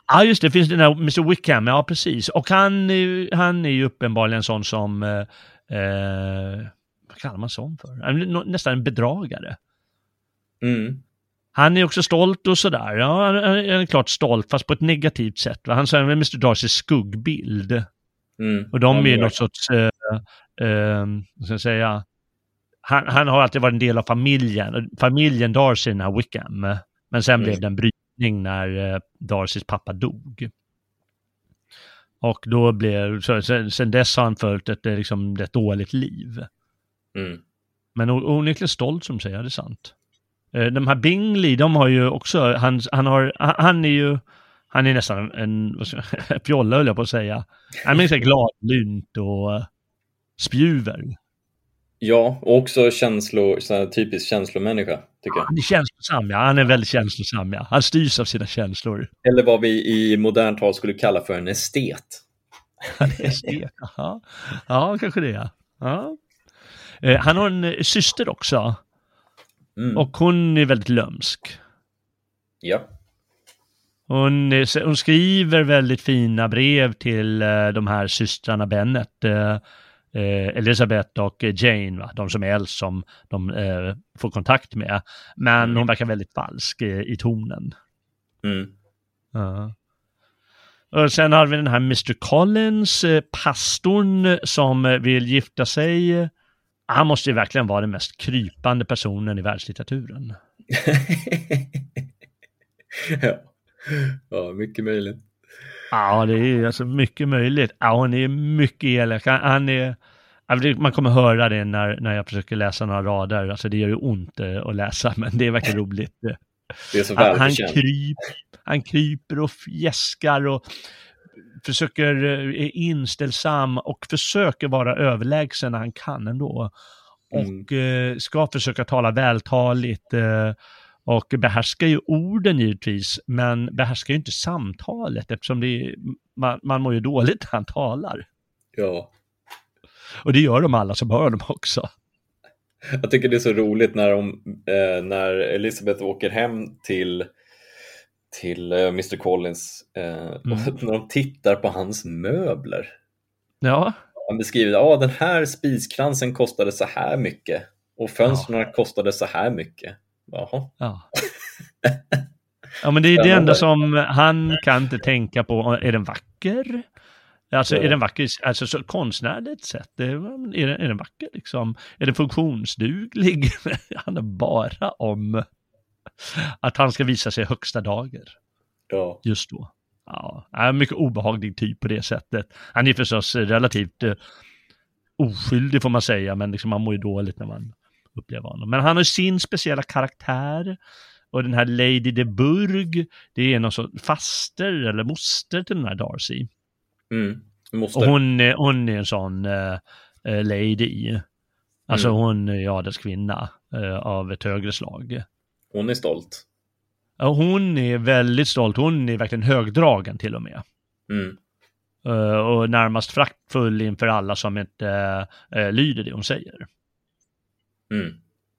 Ja, ah, just det, finns den här Mr Wickham, ja precis. Och han, han är ju uppenbarligen sån som, eh, eh, vad kallar man sån för? Nästan en bedragare. Mm. Han är också stolt och sådär. Ja, han är klart stolt, fast på ett negativt sätt. Va? Han säger Mr Darcys skuggbild. Mm. Och de är något sorts, eh, eh, vad ska jag säga, han, han, har alltid varit en del av familjen. Familjen Darcy, den här Wickham. Men sen mm. blev det en brytning när eh, Darcys pappa dog. Och då blev, så, sen, sen dess har han följt ett, eh, liksom, ett dåligt liv. Mm. Men onekligen stolt som säger, det är sant. Eh, de här Bingley, de har ju också, han, han, har, han är ju, han är nästan en, en fjolla höll jag på att säga. Han är så gladlynt och spjuver. Ja, och också känslo, typisk känslomänniska, tycker jag. Han är känslosam, ja. Han är väldigt känslosam, ja. Han styrs av sina känslor. Eller vad vi i modern tal skulle kalla för en estet. Han är estet, ja. Ja, kanske det, ja. Eh, han har en eh, syster också. Mm. Och hon är väldigt lömsk. Ja. Hon, hon, skriver väldigt fina brev till uh, de här systrarna Bennet. Uh, Elisabeth och Jane, va? de som är äldst som de uh, får kontakt med. Men mm. hon verkar väldigt falsk i, i tonen. Mm. Och sen har vi den här Mr Collins, pastorn som vill gifta sig. Han måste ju verkligen vara den mest krypande personen i världslitteraturen. ja. ja, mycket möjligt. Ja, det är alltså mycket möjligt. Ja, han är mycket elak. Han är... Man kommer höra det när, när jag försöker läsa några rader. Alltså det gör ju ont eh, att läsa, men det är verkligen roligt. Det är så han, han, kryp, han kryper och fjäskar och försöker, eh, är inställsam och försöker vara överlägsen när han kan ändå. Mm. Och eh, ska försöka tala vältaligt. Och behärskar ju orden givetvis, men behärskar ju inte samtalet eftersom är, man, man mår ju dåligt när han talar. Ja. Och det gör de alla som hör honom också. Jag tycker det är så roligt när, de, eh, när Elisabeth åker hem till, till eh, Mr Collins eh, mm. när de tittar på hans möbler. Ja. Han beskriver att ah, den här spiskransen kostade så här mycket och fönstren ja. kostade så här mycket. Jaha. Ja. ja, men det är det enda som han kan inte tänka på. Är den vacker? Alltså är den vacker, alltså så konstnärligt sett, är, den, är den vacker liksom? Är den funktionsduglig? Det handlar bara om att han ska visa sig högsta dagar. Ja. Just då. Ja, en mycket obehaglig typ på det sättet. Han är förstås relativt uh, oskyldig får man säga, men liksom man mår ju dåligt när man uppleva honom. Men han har sin speciella karaktär. Och den här Lady de Burg, det är någon sorts faster eller moster till den här Darcy. Mm, och hon, hon är en sån uh, lady. Alltså mm. hon är adelskvinna uh, av ett högre slag. Hon är stolt. Hon är väldigt stolt. Hon är verkligen högdragen till och med. Mm. Uh, och närmast fraktfull inför alla som inte uh, lyder det hon säger. Mm.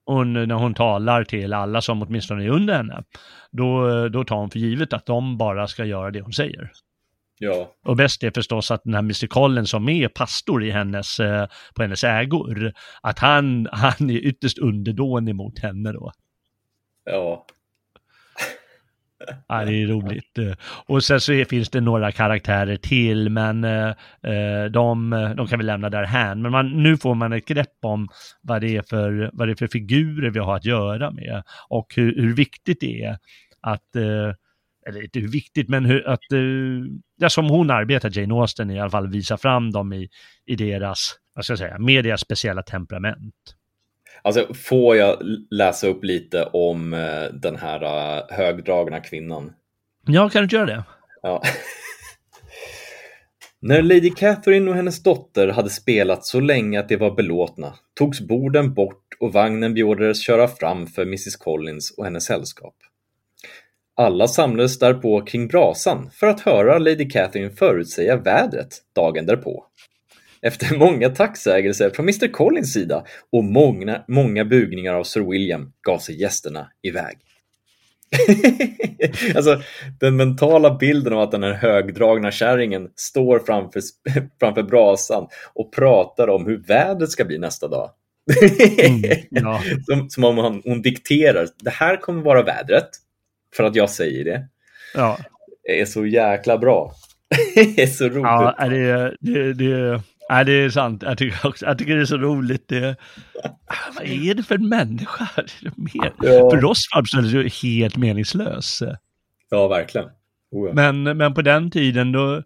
Hon, när hon talar till alla som åtminstone är under henne, då, då tar hon för givet att de bara ska göra det hon säger. Ja. Och bäst är förstås att den här Mr. Collins som är pastor i hennes, eh, på hennes ägor, att han, han är ytterst underdånig mot henne då. Ja, Ja, det är roligt. Och sen så finns det några karaktärer till, men eh, eh de, de kan vi lämna där här. Men man, nu får man ett grepp om vad det, är för, vad det är för figurer vi har att göra med och hur, hur viktigt det är att eh, eller inte hur viktigt, men hur, att, eh, ja, som hon arbetar, Jane Austen, i alla fall visa fram dem i, i deras, vad ska jag säga, med deras speciella temperament. Alltså, får jag läsa upp lite om eh, den här uh, högdragna kvinnan? Ja, kan du inte göra det? Ja. När Lady Catherine och hennes dotter hade spelat så länge att de var belåtna togs borden bort och vagnen beordrades köra fram för Mrs Collins och hennes sällskap. Alla samlades därpå kring brasan för att höra Lady Catherine förutsäga vädret dagen därpå. Efter många tacksägelser från Mr Collins sida och många, många bugningar av Sir William gav sig gästerna iväg. alltså den mentala bilden av att den här högdragna kärringen står framför, framför brasan och pratar om hur vädret ska bli nästa dag. mm, ja. som, som om hon, hon dikterar, det här kommer vara vädret, för att jag säger det. Ja. Det är så jäkla bra. det är så roligt. Ja, det, det, det, Nej, det är sant. Jag tycker, också, jag tycker det är så roligt. Det, vad är det för människa? Det mer, ja. För oss framställs det helt meningslös. Ja, verkligen. Oh ja. Men, men på den tiden då,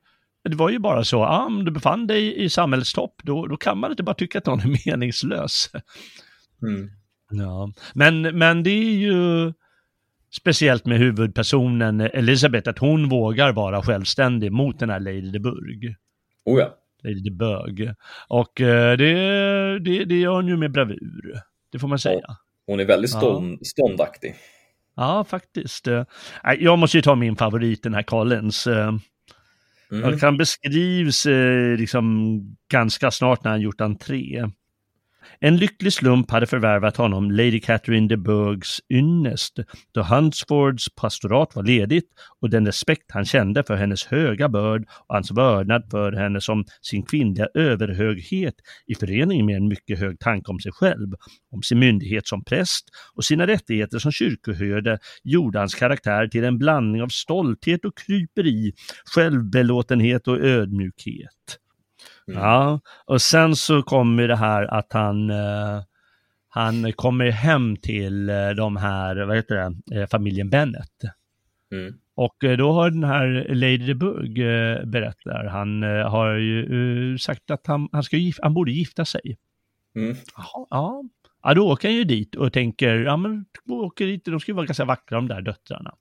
det var ju bara så, ah, om du befann dig i samhällets topp, då, då kan man inte bara tycka att någon är meningslös. Mm. Ja. Men, men det är ju speciellt med huvudpersonen Elisabeth, att hon vågar vara självständig mot den här Lady de Burg. Oh ja. Det är lite bög. Och eh, det, det, det gör hon ju med bravur. Det får man säga. Hon är väldigt stånd, ja. ståndaktig. Ja, faktiskt. Jag måste ju ta min favorit, den här Collins. Mm. Han beskrivs liksom ganska snart när han gjort entré. En lycklig slump hade förvärvat honom Lady Catherine de Burghs ynnest då Huntsfords pastorat var ledigt och den respekt han kände för hennes höga börd och hans vördnad för henne som sin kvinnliga överhöghet i förening med en mycket hög tanke om sig själv, om sin myndighet som präst och sina rättigheter som kyrkoherde gjorde hans karaktär till en blandning av stolthet och kryperi, självbelåtenhet och ödmjukhet. Mm. Ja, och sen så kommer det här att han, eh, han kommer hem till eh, de här, vad heter det, eh, familjen Bennett. Mm. Och eh, då har den här Lady Burg eh, berättar, han eh, har ju sagt att han, han, ska gif han borde gifta sig. Mm. Ja. ja, då åker han ju dit och tänker, ja men åker dit, de ska ju vara ganska vackra de där döttrarna.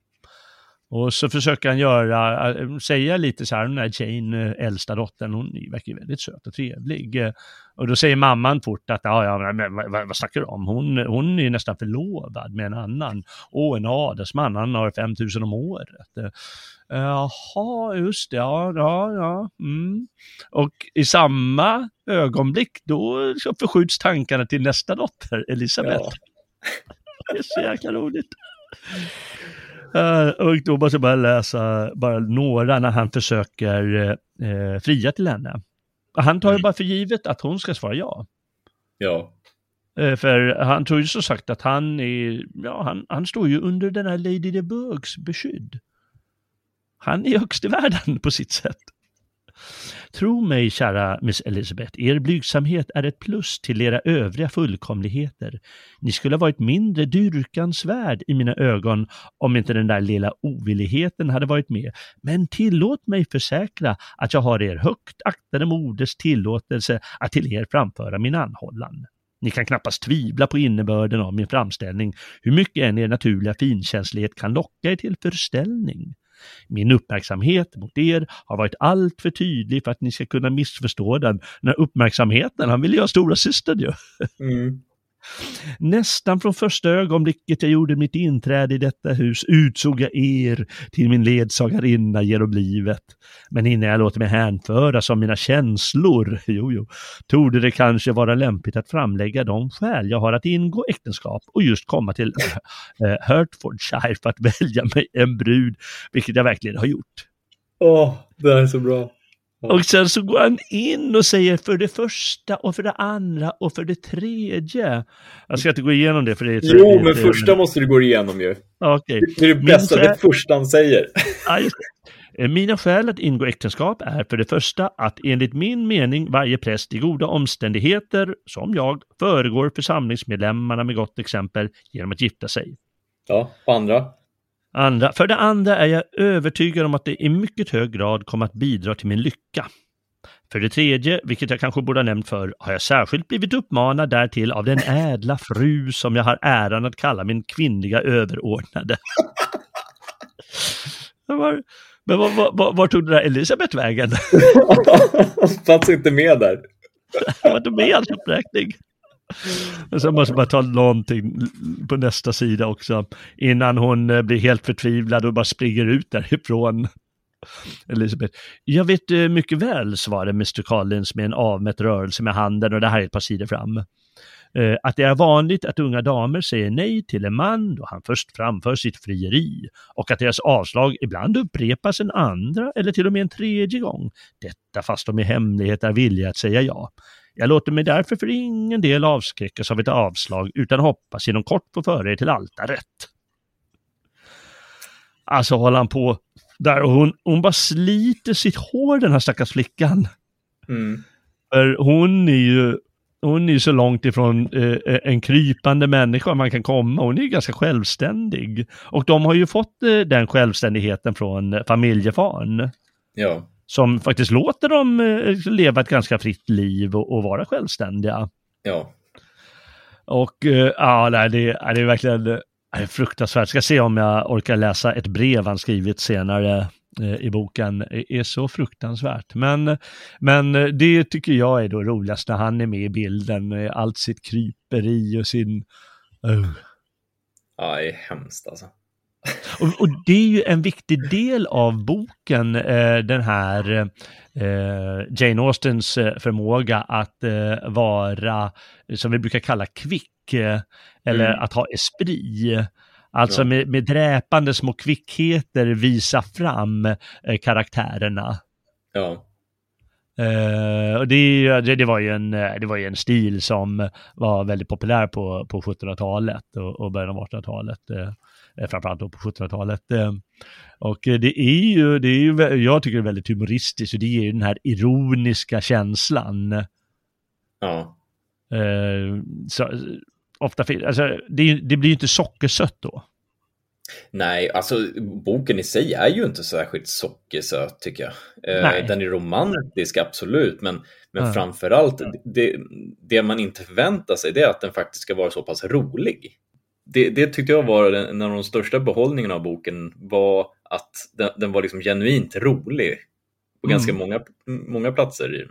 Och så försöker han göra, äh, säga lite så här, den här Jane, äh, äldsta dottern, hon verkar väldigt söt och trevlig. Äh, och då säger mamman fort att, ja, ja men vad, vad snackar du om? Hon, hon är nästan förlovad med en annan. Åh, en adelsman, han har 5000 om året. Jaha, just det, ja, ja, ja. Mm. Och i samma ögonblick då förskjuts tankarna till nästa dotter, Elisabeth. Ja. Det är så jäkla roligt. Uh, och då måste jag bara läsa bara några när han försöker uh, fria till henne. Han tar ju mm. bara för givet att hon ska svara ja. Ja. Uh, för han tror ju så sagt att han är, ja han, han står ju under den här Lady de Burgs beskydd. Han är högst i världen på sitt sätt. Tro mig, kära Miss Elizabeth, er blygsamhet är ett plus till era övriga fullkomligheter. Ni skulle ha varit mindre dyrkansvärd i mina ögon om inte den där lilla ovilligheten hade varit med. Men tillåt mig försäkra att jag har er högt aktade moders tillåtelse att till er framföra min anhållan. Ni kan knappast tvivla på innebörden av min framställning, hur mycket än er naturliga finkänslighet kan locka er till förställning. Min uppmärksamhet mot er har varit alltför tydlig för att ni ska kunna missförstå den. Den här uppmärksamheten, han vill ju ha stora systern ju. Mm. Nästan från första ögonblicket jag gjorde mitt inträde i detta hus utsåg jag er till min ledsagarinna genom livet. Men innan jag låter mig hänföras av mina känslor, jo, jo, torde det kanske vara lämpligt att framlägga de skäl jag har att ingå äktenskap och just komma till äh, Hertfordshire för att välja mig en brud, vilket jag verkligen har gjort. Åh, oh, det är så bra. Och sen så går han in och säger för det första och för det andra och för det tredje. Jag ska inte gå igenom det för det är... Jo, men första måste du gå igenom ju. Okay. Det är det bästa, skäl... det första han säger. Mina skäl att ingå äktenskap är för det första att enligt min mening varje präst i goda omständigheter, som jag, föregår församlingsmedlemmarna med gott exempel genom att gifta sig. Ja, och andra? Andra, för det andra är jag övertygad om att det i mycket hög grad kommer att bidra till min lycka. För det tredje, vilket jag kanske borde ha nämnt för, har jag särskilt blivit uppmanad därtill av den ädla fru som jag har äran att kalla min kvinnliga överordnade. var, men var, var, var, tog den där Elisabeth vägen? Fanns inte med där. var inte med i hans uppräkning. Men sen måste man ta någonting på nästa sida också. Innan hon eh, blir helt förtvivlad och bara springer ut därifrån. Elisabeth. Jag vet eh, mycket väl, svarade Mr. Collins med en avmätt rörelse med handen och det här är ett par sidor fram. Eh, att det är vanligt att unga damer säger nej till en man då han först framför sitt frieri och att deras avslag ibland upprepas en andra eller till och med en tredje gång. Detta fast de i hemlighet är villiga att säga ja. Jag låter mig därför för ingen del avskräckas av ett avslag utan hoppas inom kort få föra er till altaret. Alltså håller han på där och hon, hon bara sliter sitt hår den här stackars flickan. Mm. För hon är ju hon är så långt ifrån eh, en krypande människa man kan komma. Hon är ju ganska självständig. Och de har ju fått eh, den självständigheten från familjefaren. Ja som faktiskt låter dem eh, leva ett ganska fritt liv och, och vara självständiga. Ja. Och eh, ja, det det är verkligen det är fruktansvärt. Jag ska se om jag orkar läsa ett brev han skrivit senare eh, i boken. Det är så fruktansvärt. Men, men det tycker jag är då roligast när han är med i bilden med allt sitt kryperi och sin Oh. Ja, det är hemskt alltså. Och, och, det är ju en viktig del av boken, eh, den här eh, Jane Austens eh, förmåga att eh, vara, som vi brukar kalla kvick, eh, eller mm. att ha esprit. Alltså med, med dräpande små kvickheter visa fram eh, karaktärerna. Ja. Uh, och det, det, det, var ju en, det var ju en stil som var väldigt populär på, på 1700-talet och, och början av 1800-talet. Uh, framförallt då på 1700-talet. Uh, och det är ju, det är ju, jag tycker det är väldigt humoristiskt och det ger ju den här ironiska känslan. Ja. så, ofta, alltså, det, det blir ju inte sockersött då. Nej, alltså boken i sig är ju inte särskilt sockersöt tycker jag. Eh, den är romantisk, absolut, men, men mm. framförallt det, det man inte förväntar sig det är att den faktiskt ska vara så pass rolig. Det, det tyckte jag var en av de största behållningarna av boken var att den, den var liksom genuint rolig på mm. ganska många, många platser. I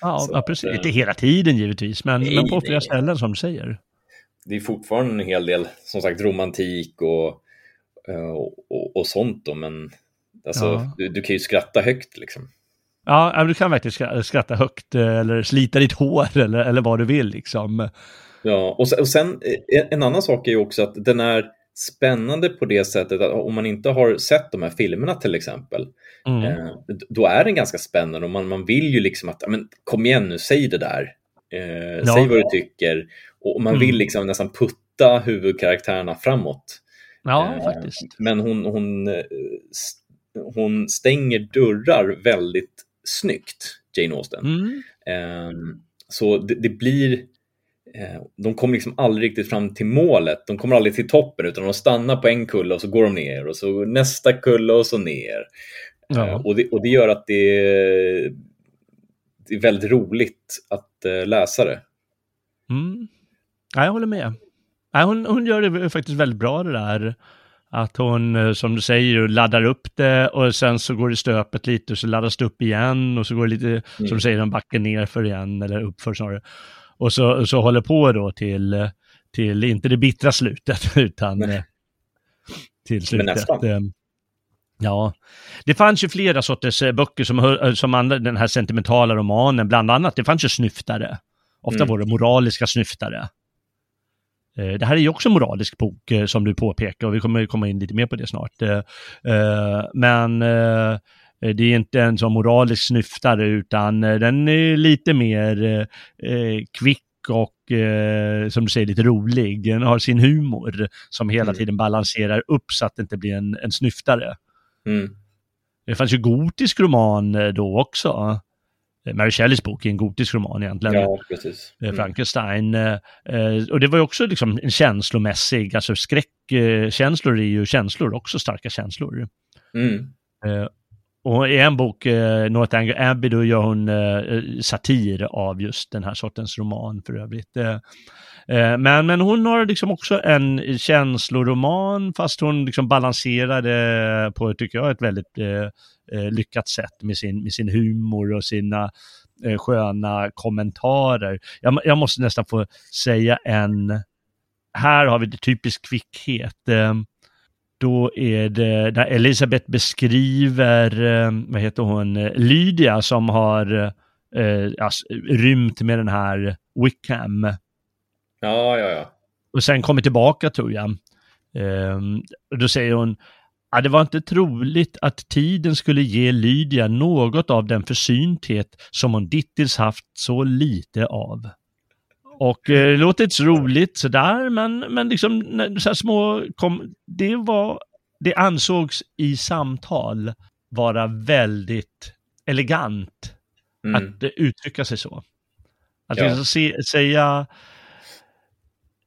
Ja, så, ja, precis. Att, inte hela tiden givetvis, men, nej, men på flera ställen som du säger. Det är fortfarande en hel del, som sagt, romantik och Eh, och, och, och sånt då, men alltså, ja. du, du, kan ju skratta högt liksom. Ja, du kan verkligen skratta högt eh, eller slita ditt hår eller, eller vad du vill liksom. Ja, och sen, och sen eh, en annan sak är ju också att den är spännande på det sättet att om man inte har sett de här filmerna till exempel, mm. då är den ganska spännande och man, man vill ju liksom att, men, kom igen nu, säg det där, eh, ja. säg vad du tycker och man mm. vill liksom nästan putta huvudkaraktärerna framåt. Ja, eh, faktiskt. Men hon, hon, eh, hon stänger dörrar väldigt snyggt, Jane Austen. Mm. Ehm, så det, det, blir eh, de kommer liksom aldrig riktigt fram till målet. De kommer aldrig till toppen utan de stannar på en kulle och så går de ner och så nästa kulle och så ner. Ja. Och, det, och det gör att det, det är väldigt roligt att läsa det. Mm. jag håller med. Hon, hon gör det faktiskt väldigt bra det där. Att hon, eh, som du säger, laddar upp det och sen så går det stöpet lite och så laddas det upp igen och så går det lite, mm. som du säger, en backe nerför igen eller uppför snarare. Och så, så håller på då till, till, inte det bittra slutet, utan Nej. Eh, till slutet. Eh, ja, det fanns ju flera sorters böcker som, som den här sentimentala romanen, bland annat, det fanns ju snyftare. Ofta mm. var det moraliska snyftare. Eh, det här är ju också en moralisk bok eh, som du påpekar och vi kommer komma in lite mer på det snart. Eh, men det är inte en sån moralisk snyftare utan den är lite mer kvick och eh, som du säger lite rolig. Den har sin humor som hela mm. tiden balanserar upp så att det inte blir en, en snyftare. Mm. Det fanns ju gotisk roman då också. Mary Shelleys bok är en gotisk roman egentligen. Ja, precis. Eh, mm. Frankenstein. Eh, eh, och det var ju också liksom en känslomässig, alltså skräckkänslor är ju känslor, också starka känslor. Mm. Och i en bok, eh, Northanger Abbey, då gör hon eh, eh, satir av just den här sortens roman för övrigt. Eh, men, men hon har liksom också en känsloroman, fast hon liksom balanserar det på, tycker jag, ett väldigt eh, lyckat sätt med sin, med sin humor och sina eh, sköna kommentarer. Jag, jag, måste nästan få säga en, här har vi det typisk kvickhet. Eh, då är det när Elisabeth beskriver, eh, vad heter hon, Lydia som har eh, alltså, rymt med den här Wickham. Ja, ja, ja. Och sen kommer tillbaka tror jag. Eh, då säger hon, Ja, det var inte troligt att tiden skulle ge Lydia något av den försynthet som hon dittills haft så lite av. Och eh, det låter inte så roligt sådär, men, men liksom så små, kom, det var, det ansågs i samtal vara väldigt elegant mm. att uttrycka sig så. Att ja. liksom se, säga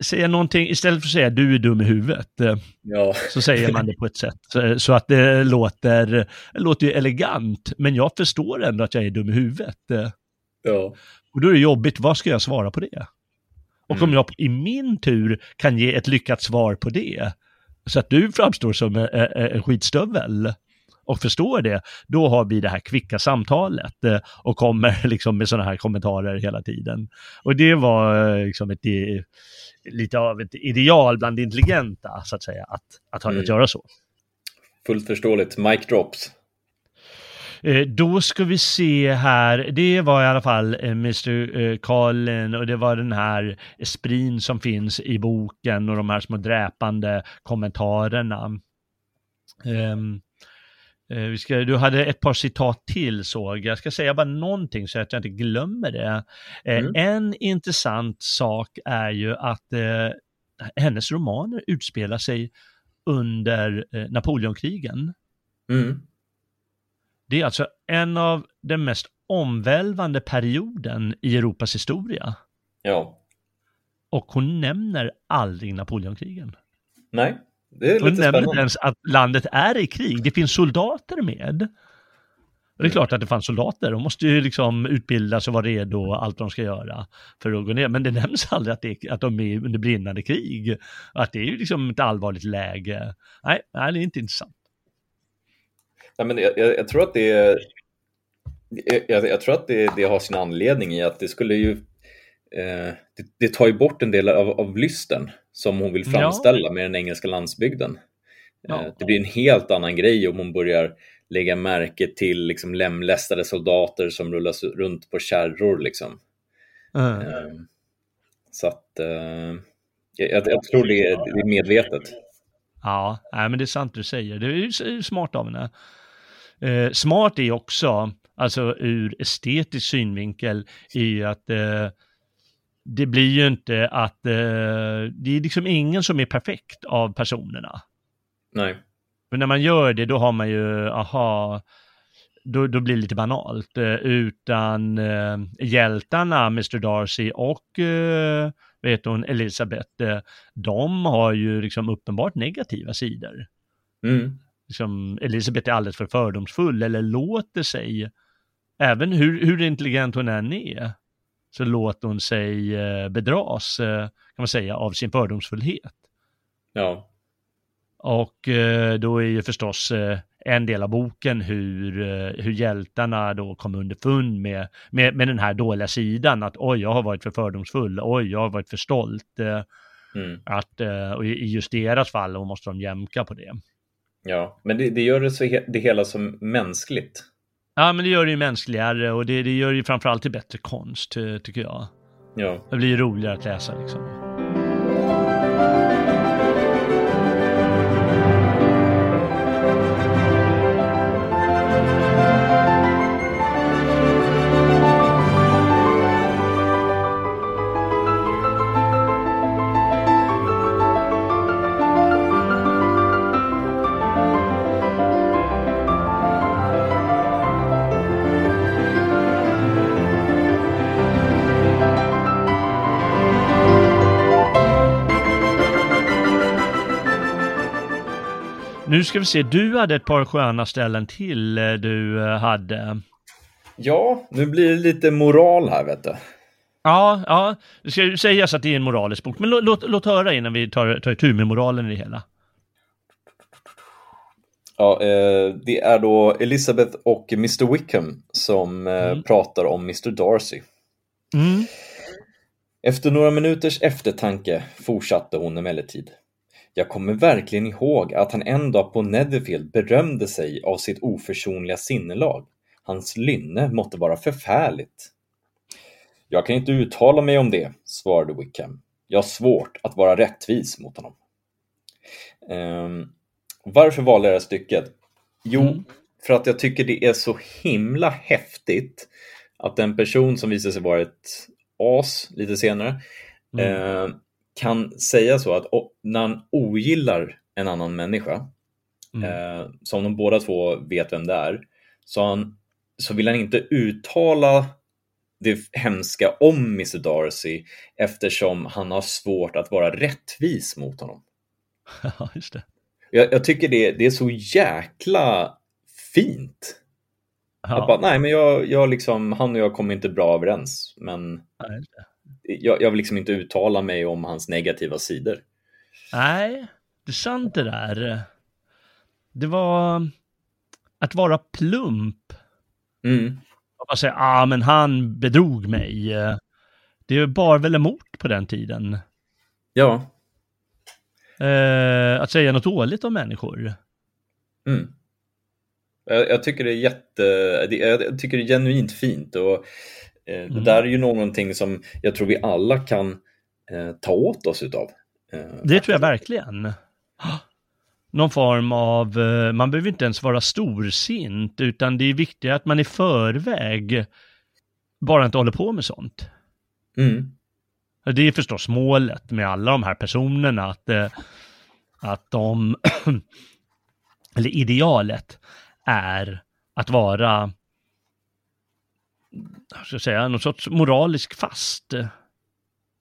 säga någonting, istället för att säga du är dum i huvudet, eh, ja. så säger man det på ett sätt så, så att det låter, låter ju elegant, men jag förstår ändå att jag är dum i huvudet. Eh. Ja. Och då är det jobbigt, vad ska jag svara på det? Och mm. om jag i min tur kan ge ett lyckat svar på det, så att du framstår som en, en skitstövel, och förstår det, då har vi det här kvicka samtalet eh, och kommer liksom med sådana här kommentarer hela tiden. Och det var eh, liksom ett, lite av ett ideal bland intelligenta, så att säga, att, att ha mm. att göra så. Fullt förståeligt. Mic drops. Eh, då ska vi se här, det var i alla fall eh, Mr. Colin och det var den här sprin som finns i boken och de här små dräpande kommentarerna. Vi ska, du hade ett par citat till såg jag. Jag ska säga bara någonting så att jag inte glömmer det. Mm. En intressant sak är ju att eh, hennes romaner utspelar sig under eh, Napoleonkrigen. Mm. Det är alltså en av den mest omvälvande perioden i Europas historia. Ja. Och hon nämner aldrig Napoleonkrigen. Nej, det är lite hon spännande. nämner inte ens att landet är i krig. Det finns soldater med. Och det är klart att det fanns soldater, de måste ju liksom utbildas och vara redo och allt de ska göra för att gå ner. Men det nämns aldrig att, det, att de är under brinnande krig. Att det är ju liksom ett allvarligt läge. Nej, nej det är inte intressant. Nej, men jag, jag, jag tror att det är, jag, jag, tror att det, det, har sin anledning i att det skulle ju eh, det, det, tar ju bort en del av, av lysten som hon vill framställa ja. med den engelska landsbygden. Ja. Eh, det blir en helt annan grej om hon börjar lägga märke till liksom, lemlästade soldater som rullas runt på kärror. Liksom. Mm. Eh, så att eh, jag, jag, tror det är, det är medvetet. Ja, nej, men det är sant du säger. Det är ju smart av henne. Eh, smart är också, alltså ur estetisk synvinkel, är ju att eh, det blir ju inte att, eh, det är liksom ingen som är perfekt av personerna. Nej. Men när man gör det, då har man ju, aha, då, då blir det lite banalt. Eh, utan eh, hjältarna, Mr Darcy och eh, vet hon, Elisabeth, eh, de har ju liksom uppenbart negativa sidor. Mm liksom, Elisabeth är alldeles för fördomsfull eller låter sig, även hur, hur intelligent hon än är, så låter hon sig eh, bedras, eh, kan man säga, av sin fördomsfullhet. Ja. Och eh, då är ju förstås en del av boken hur, hur hjältarna då kom underfund med, med, med den här dåliga sidan, att oj, jag har varit för fördomsfull, oj, jag har varit för stolt. Mm. Att, och i just deras fall måste de jämka på det. Ja, men det, det gör det, så he det hela som mänskligt. Ja, men det gör det ju mänskligare och det, det gör ju framförallt till bättre konst, tycker jag. Ja. Det blir ju roligare att läsa liksom. Nu ska vi se, du hade ett par sköna ställen till eh, du eh, hade. Ja, nu blir det lite moral här vet du. Ja, ja, det ska ju sägas att det är en moralisk bok, men låt, låt, låt höra innan vi tar, tar tur med moralen i det hela. Ja, eh, det är då Elizabeth och Mr Wickham som eh, mm. pratar om Mr Darcy. Mm. Efter några minuters eftertanke fortsatte hon emellertid. Jag kommer verkligen ihåg att han en dag på Netherfield berömde sig av sitt oförsonliga sinnelag. Hans lynne måtte vara förfärligt. Jag kan inte uttala mig om det, svarade Wickham. Jag har svårt att vara rättvis mot honom. Um, varför valde jag det här stycket? Jo, mm. för att jag tycker det är så himla häftigt att en person som visar sig vara ett as lite senare mm. eh, kan säga så att när han ogillar en annan människa, mm. eh, som de båda två vet vem det är, så, han, så vill han inte uttala det hemska om Mr Darcy eftersom han har svårt att vara rättvis mot honom. Ja, just det. Jag, jag tycker det, det är så jäkla fint. Ja. Att bara, nej, men jag, jag liksom, han och jag kommer inte bra överens, men ja, jag, jag vill liksom inte uttala mig om hans negativa sidor. Nej, det är sant det där. Det var... att vara plump. Mm. Och säga, ah men han bedrog mig. Det bar väl emot på den tiden. Ja. Eh, att säga något dåligt om människor. Mm. Jag, jag, tycker det är jätte, jag tycker det är genuint fint och mm. det där är ju någonting som jag tror vi alla kan eh, ta åt oss utav. Eh, det tror jag verkligen. Någon form av, eh, man behöver inte ens vara storsint, utan det är viktigt att man i förväg bara inte håller på med sånt. Mm. Det är förstås målet med alla de här personerna, att, eh, att de, eller idealet, är att vara, ska säga, någon sorts moralisk fast.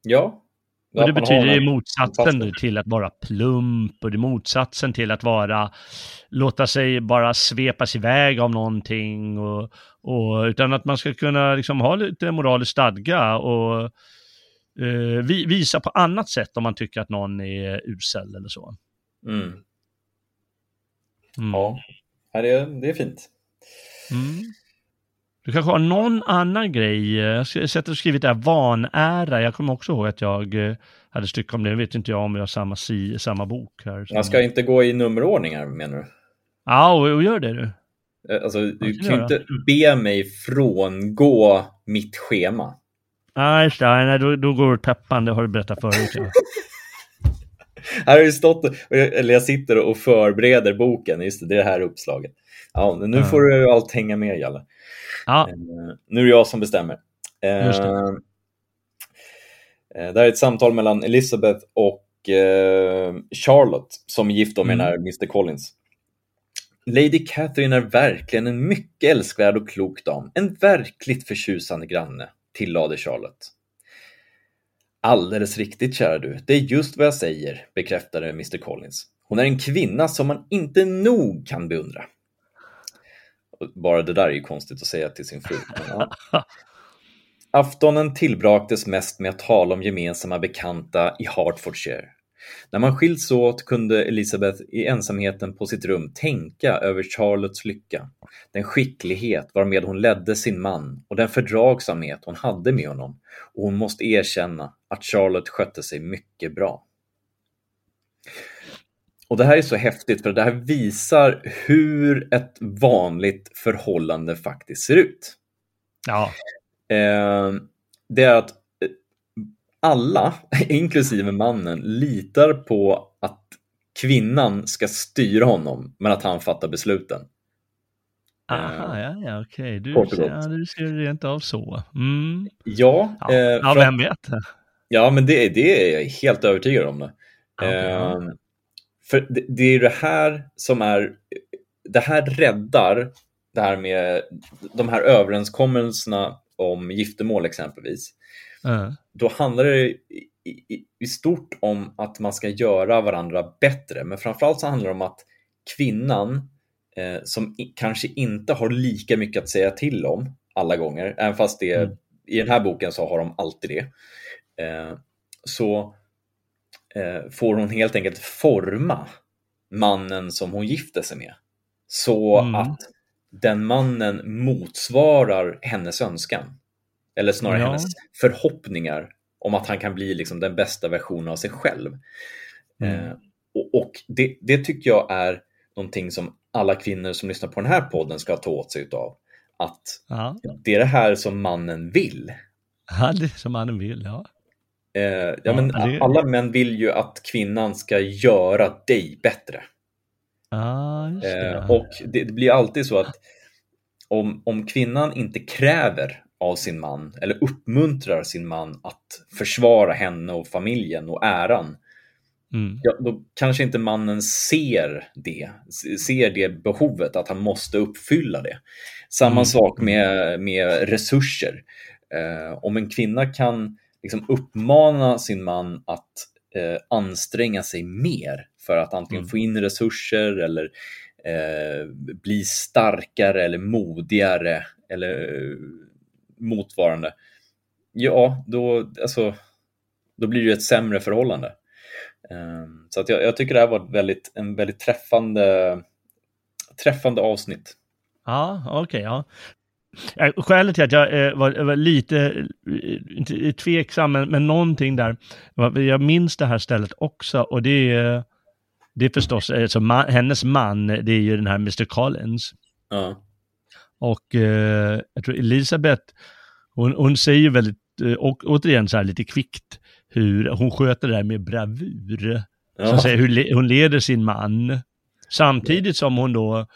Ja. Och det betyder ju motsatsen till att vara plump och det är motsatsen till att vara, låta sig bara svepas iväg av någonting och, och utan att man ska kunna liksom ha lite moralisk stadga och eh, visa på annat sätt om man tycker att någon är usel eller så. Mm. Mm. Ja, det är, det är fint. Mm. Du kanske har någon annan grej. Jag att du skrivit där vanära. Jag kommer också ihåg att jag eh, hade stycke om det. Nu vet inte jag om vi har samma, si, samma bok här. Jag ska inte gå i nummerordning här menar du? Ja, och, och gör det du. Eh, alltså, du kan ju inte be mig frångå mitt schema. Nej, just det. Nej, då, då går det peppan. Det har du berättat förut. Ja. här har ju stått, eller jag sitter och förbereder boken. Just det, det det här uppslaget. Ja, nu får du allt hänga med, Jalle. Ja. Eh, nu är det jag som bestämmer. Eh, just det. Eh, det här är ett samtal mellan Elizabeth och Charlotte som är gift med mm. Mr Collins. Lady Catherine är verkligen en mycket älskvärd och klok dam. En verkligt förtjusande granne, tillade Charlotte. Alldeles riktigt, kära du. Det är just vad jag säger, bekräftade Mr Collins. Hon är en kvinna som man inte nog kan beundra. Bara det där är ju konstigt att säga till sin fru. Ja. Aftonen tillbraktes mest med att tala om gemensamma bekanta i Hertfordshire. När man skilts åt kunde Elisabeth i ensamheten på sitt rum tänka över Charlottes lycka, den skicklighet varmed hon ledde sin man och den fördragsamhet hon hade med honom och hon måste erkänna att Charlotte skötte sig mycket bra. Och det här är så häftigt för det här visar hur ett vanligt förhållande faktiskt ser ut. Ja. Eh, det är att eh, alla, inklusive mannen, litar på att kvinnan ska styra honom, men att han fattar besluten. Aha, eh, ja, ja, okej. Du, ja, du ser det rent av så. Mm. Ja, ja, eh, ja vem vet? Ja, men det, det är jag helt övertygad om. Det. Okay, eh, för det, det är det här som är, det här räddar det här med de här överenskommelserna om giftermål exempelvis. Mm. Då handlar det i, i, i, stort om att man ska göra varandra bättre, men framförallt så handlar det om att kvinnan eh, som i, kanske inte har lika mycket att säga till om alla gånger, även fast det, mm. i den här boken så har de alltid det, eh, så får hon helt enkelt forma mannen som hon gifter sig med. Så mm. att den mannen motsvarar hennes önskan. Eller snarare ja. hennes förhoppningar om att han kan bli liksom den bästa versionen av sig själv. Mm. Eh, och, och det, det, tycker jag är någonting som alla kvinnor som lyssnar på den här podden ska ta åt sig av. Att ja. det är det här som mannen vill. Ja, det är som mannen vill, ja. Eh, ja, ja, men det... Alla män vill ju att kvinnan ska göra dig bättre. Ah, det. Eh, och det, det, blir alltid så att om, om kvinnan inte kräver av sin man eller uppmuntrar sin man att försvara henne och familjen och äran, mm. ja, då kanske inte mannen ser det, ser det behovet att han måste uppfylla det. Samma mm. sak med, med resurser. Eh, om en kvinna kan liksom uppmana sin man att eh, anstränga sig mer för att antingen mm. få in resurser eller eh, bli starkare eller modigare eller eh, motsvarande. Ja, då, alltså, då blir det ett sämre förhållande. Um, så att jag, jag, tycker det här var väldigt, en väldigt träffande, träffande avsnitt. Ja, okej, okay, ja. Skälet till att jag eh, var, var, lite inte tveksam, men, men någonting där, jag minns det här stället också och det är, det är förstås, alltså, man, hennes man, det är ju den här Mr. Collins. Ja. Och eh, jag tror Elisabeth, hon, hon säger väldigt, eh, och återigen så här lite kvickt, hur hon sköter det här med bravur. Ja. Så att säga, hur hon leder sin man. Samtidigt som hon då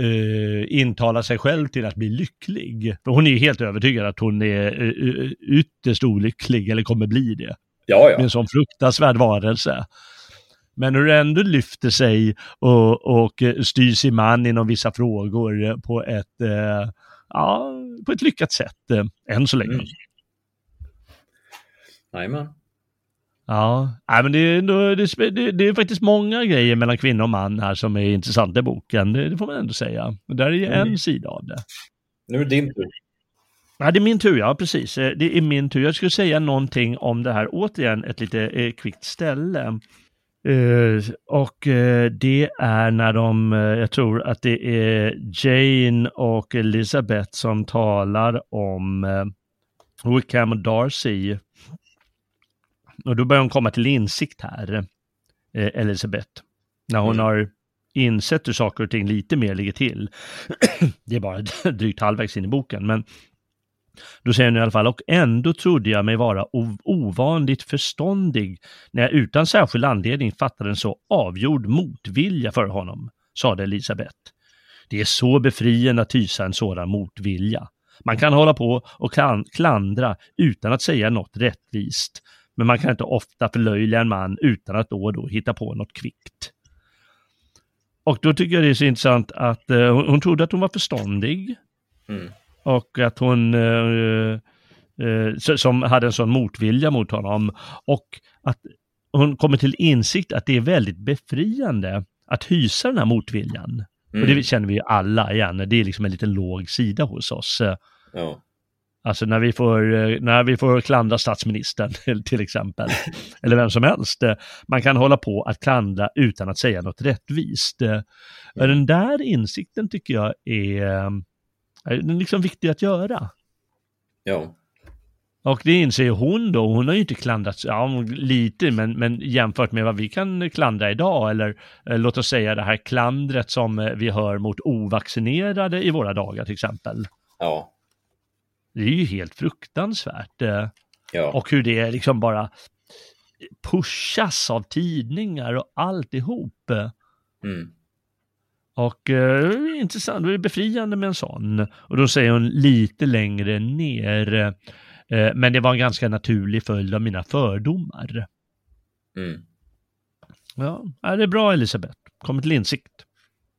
eh, intalar sig själv till att bli lycklig. För hon är helt övertygad att hon är eh, ytterst olycklig, eller kommer bli det. Ja, ja. Med en sån fruktansvärd varelse. Men hur det ändå lyfter sig och, och styr sin man inom vissa frågor på ett, eh, ja, på ett lyckat sätt, eh, än så länge. Mm. Jajamän. Ja, nej, men det är, det, det, det, är faktiskt många grejer mellan kvinna och man här som är intressanta i boken. Det, det får man ändå säga. Och där är ju mm. en sida av det. Nu är det din tur. Ja, det är min tur, ja precis. Det är min tur. Jag skulle säga någonting om det här, återigen ett lite eh, kvickt ställe. Uh, och det är när de, jag tror att det är Jane och Elizabeth som talar om Wickham och Darcy och då börjar hon komma till insikt här, eh, Elisabeth. När hon mm. har insett hur saker och ting lite mer ligger till. det är bara drygt halvvägs in i boken, men då säger hon i alla fall, och ändå trodde jag mig vara ovanligt förståndig när jag utan särskild anledning fattade en så avgjord motvilja för honom, sade Elisabeth. Det är så befriande att hysa en sådan motvilja. Man kan hålla på och klandra utan att säga något rättvist, men man kan inte ofta förlöjliga en man utan att då och då hitta på något kvickt. Och då tycker jag det är så intressant att uh, hon, hon trodde att hon var förståndig. Mm. Och att hon, uh, uh, som hade en sån motvilja mot honom. Och att hon kommer till insikt att det är väldigt befriande att hysa den här motviljan. Mm. Och det mm. känner vi ju alla igen, det är liksom en liten låg sida hos oss. Ja. Alltså när vi får, eh, när vi får klandra statsministern till exempel, eller vem som helst. Eh, man kan hålla på att klandra utan att säga något rättvist. Mm. Den där insikten tycker jag är, är liksom viktig att göra. Ja. Och det inser hon då, hon har ju inte klandrat, ja lite, men, men jämfört med vad vi kan klandra idag, eller eh, låt oss säga det här klandret som vi hör mot ovaccinerade i våra dagar till exempel. Ja. Det är ju helt fruktansvärt. Eh, ja. Och hur det liksom bara pushas av tidningar och alltihop. Mm. Och eh, intressant, det är befriande med en sån. Och då säger hon lite längre ner, eh, men det var en ganska naturlig följd av mina fördomar. Mm. Ja, det är bra Elisabeth, kommit till insikt.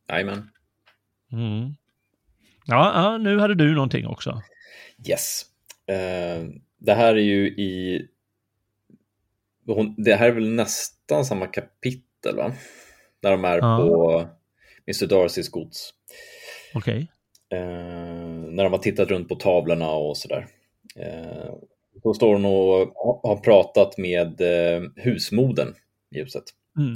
Jajamän. Mm. Ja, ja, nu hade du någonting också. Yes. Uh, det här är ju i... Det här är väl nästan samma kapitel, va? När de är ja. på Mr Darcys gods. Okej. Okay. Eh, när de har tittat runt på tavlorna och sådär. Uh, då står hon och har pratat med uh, husmoden i huset. Mm.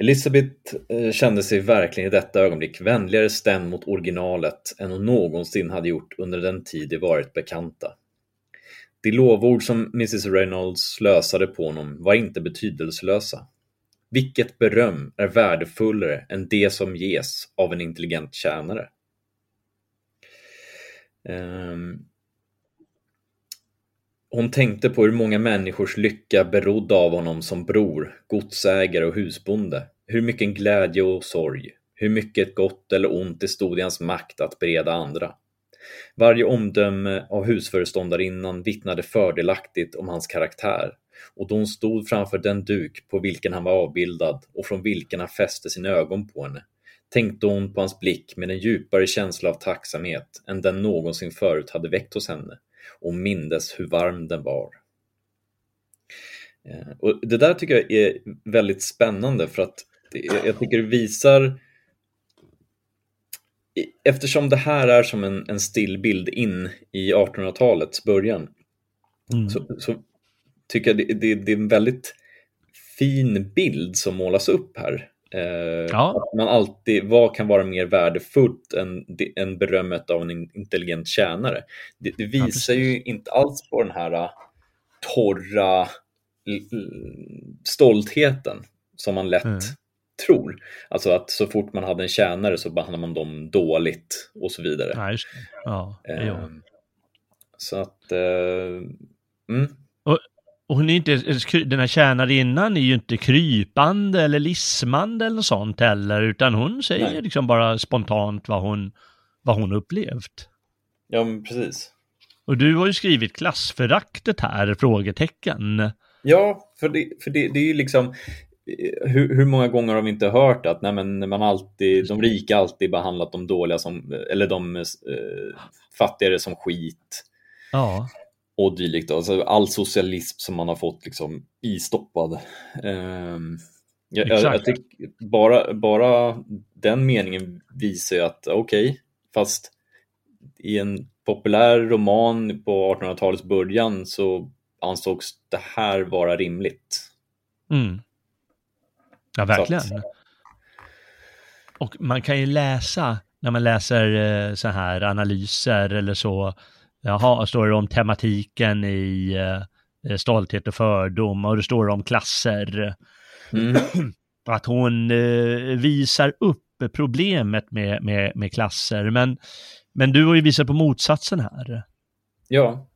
Elisabeth eh, kände sig verkligen i detta ögonblick vänligare stämd mot originalet än hon någonsin hade gjort under den tid de varit bekanta. De lovord som Mrs Reynolds slösade på honom var inte betydelselösa. Vilket beröm är värdefullare än det som ges av en intelligent tjänare? Um, hon tänkte på hur många människors lycka berodde av honom som bror, godsägare och husbonde. Hur mycket glädje och sorg, hur mycket gott eller ont det stod i hans makt att bereda andra. Varje omdöme av husföreståndarinnan vittnade fördelaktigt om hans karaktär och då hon stod framför den duk på vilken han var avbildad och från vilken han fäste sina ögon på henne tänkte hon på hans blick med en djupare känsla av tacksamhet än den någonsin förut hade väckt hos henne och mindes hur varm den var. Eh, och det där tycker jag är väldigt spännande för att jag tycker det visar Eftersom det här är som en, en stillbild in i 1800-talets början mm. så, så, tycker jag det, det, det, är en väldigt fin bild som målas upp här. Eh, ja. man alltid, vad kan vara mer värdefullt än, än berömmet av en intelligent tjänare? Det, det visar ja, ju inte alls på den här äh, torra stoltheten som man lätt mm. tror. Alltså att så fort man hade en tjänare så behandlar man dem dåligt och så vidare. Ja, eh, så att... Eh, mm. Och, hon är inte, den här tjänarinnan är ju inte krypande eller lismande eller sånt heller, utan hon säger Nej. liksom bara spontant vad hon, vad hon upplevt. Ja, men precis. Och du har ju skrivit klassföraktet här, frågetecken. Ja, för det, för det, det är ju liksom, eh, hur, hur, många gånger har vi inte hört att nej, men man alltid, de rika alltid behandlat de dåliga som, eller de eh, fattigare som skit. Ja. Och dylikt. Alltså all socialism som man har fått liksom istoppad. Eh, jag, jag, jag tycker bara, bara den meningen visar ju att okej, okay, fast i en populär roman på 1800-talets början så ansågs det här vara rimligt. Mm. Ja, verkligen. Att... Och man kan ju läsa, när man läser eh, så här analyser eller så, jaha, står det om tematiken i eh, Stolthet och fördom och det står om klasser. Mm. Att hon eh, visar upp problemet med, med, med klasser, men, men du har ju visat på motsatsen här. Ja.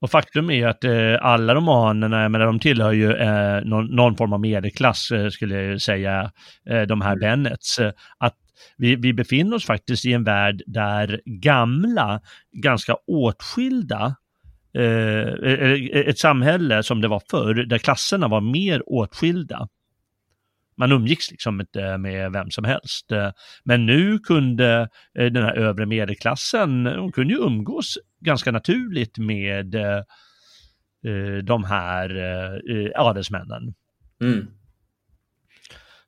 Och faktum är att eh, alla romanerna, jag menar, de tillhör ju eh, någon, någon, form av medelklass, eh, skulle jag säga, eh, de här mm. Bennets. Eh, att vi, vi befinner oss faktiskt i en värld där gamla, ganska åtskilda eh, eh, eh, eh, ett samhälle som det var förr, där klasserna var mer åtskilda. Man umgicks liksom inte med vem som helst. Men nu kunde den här övre medelklassen, de kunde ju umgås ganska naturligt med de här adelsmännen. Mm.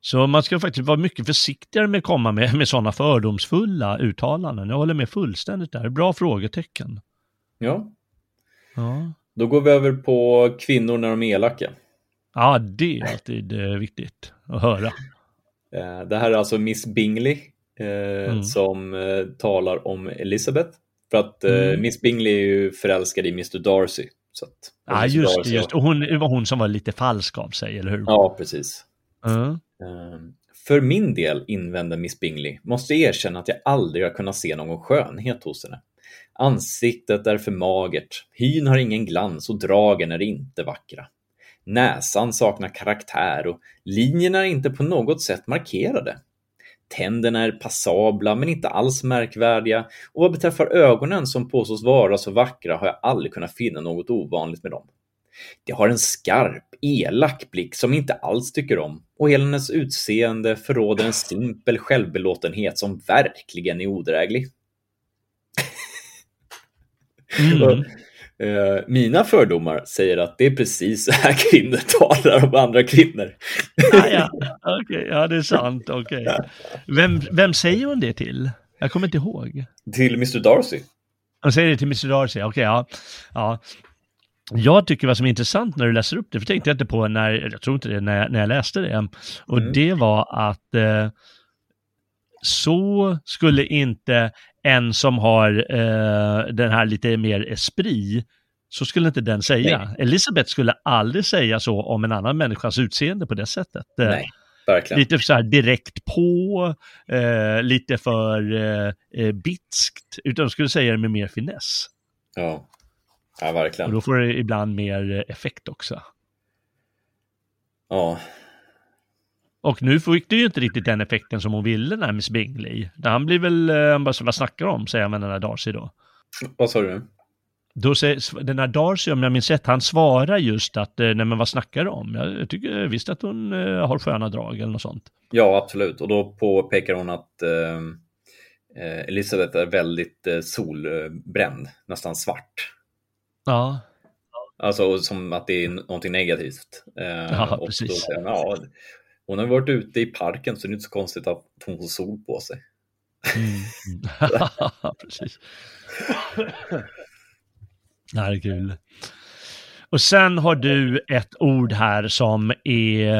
Så man ska faktiskt vara mycket försiktigare med att komma med, med sådana fördomsfulla uttalanden. Jag håller med fullständigt där. Bra frågetecken. Ja. ja. Då går vi över på kvinnor när de är elaka. Ja, det är alltid eh, viktigt att höra. Eh, det här är alltså Miss Bingley eh, mm. som eh, talar om Elizabeth. För att eh, mm. Miss Bingley är ju förälskad i Mr Darcy. Så ja, just det. Just. Och hon det var hon som var lite falsk av sig, eller hur? Ja, precis. Mm. Ehm, för min del, invänder Miss Bingley, måste erkänna att jag aldrig har kunnat se någon skönhet hos henne. Ansiktet är för magert, hyn har ingen glans och dragen är inte vackra. Näsan saknar karaktär och linjerna är inte på något sätt markerade. Tänderna är passabla men inte alls märkvärdiga och vad beträffar ögonen som påstås vara så vackra har jag aldrig kunnat finna något ovanligt med dem. Det har en skarp, elak blick som inte alls tycker om och hela hennes utseende förråder en simpel självbelåtenhet som verkligen är odräglig. Mm. Uh, mina fördomar säger att det är precis så här kvinnor talar om andra kvinnor. ja, ja. Okay, ja, det är sant. Okay. Vem, vem säger hon det till? Jag kommer inte ihåg. Till Mr Darcy. Hon säger det till Mr Darcy, okej, okay, ja. ja. Jag tycker vad som är intressant när du läser upp det, för tänkte jag inte på när, jag tror inte det, när jag, när jag läste det, och mm. det var att eh, så skulle inte en som har eh, den här lite mer esprit, så skulle inte den säga. Nej. Elisabeth skulle aldrig säga så om en annan människas utseende på det sättet. Eh, Nej, verkligen. Lite så här direkt på, eh, lite för eh, eh bitskt, utan skulle säga det med mer finess. Ja, ja verkligen. Och då får det ibland mer effekt också. Ja, och nu fick du ju inte riktigt den effekten som hon ville när Miss Bingley. Han blir väl, eh, bara, vad snackar om, säger han med den här Darcy då. Vad sa du? Då säger, den här Darcy, om jag minns rätt, han svarar just att, eh, nej men vad snackar du om? Jag tycker visst att hon eh, har sköna drag eller något sånt. Ja, absolut. Och då påpekar hon att eh, Elisabeth är väldigt eh, solbränd, nästan svart. Ja. Alltså som att det är någonting negativt. Eh, ja, precis. Då, ja, hon har varit ute i parken så det är inte så konstigt att hon får sol på sig. Mm. Precis. Det här är kul. Och sen har du ett ord här som är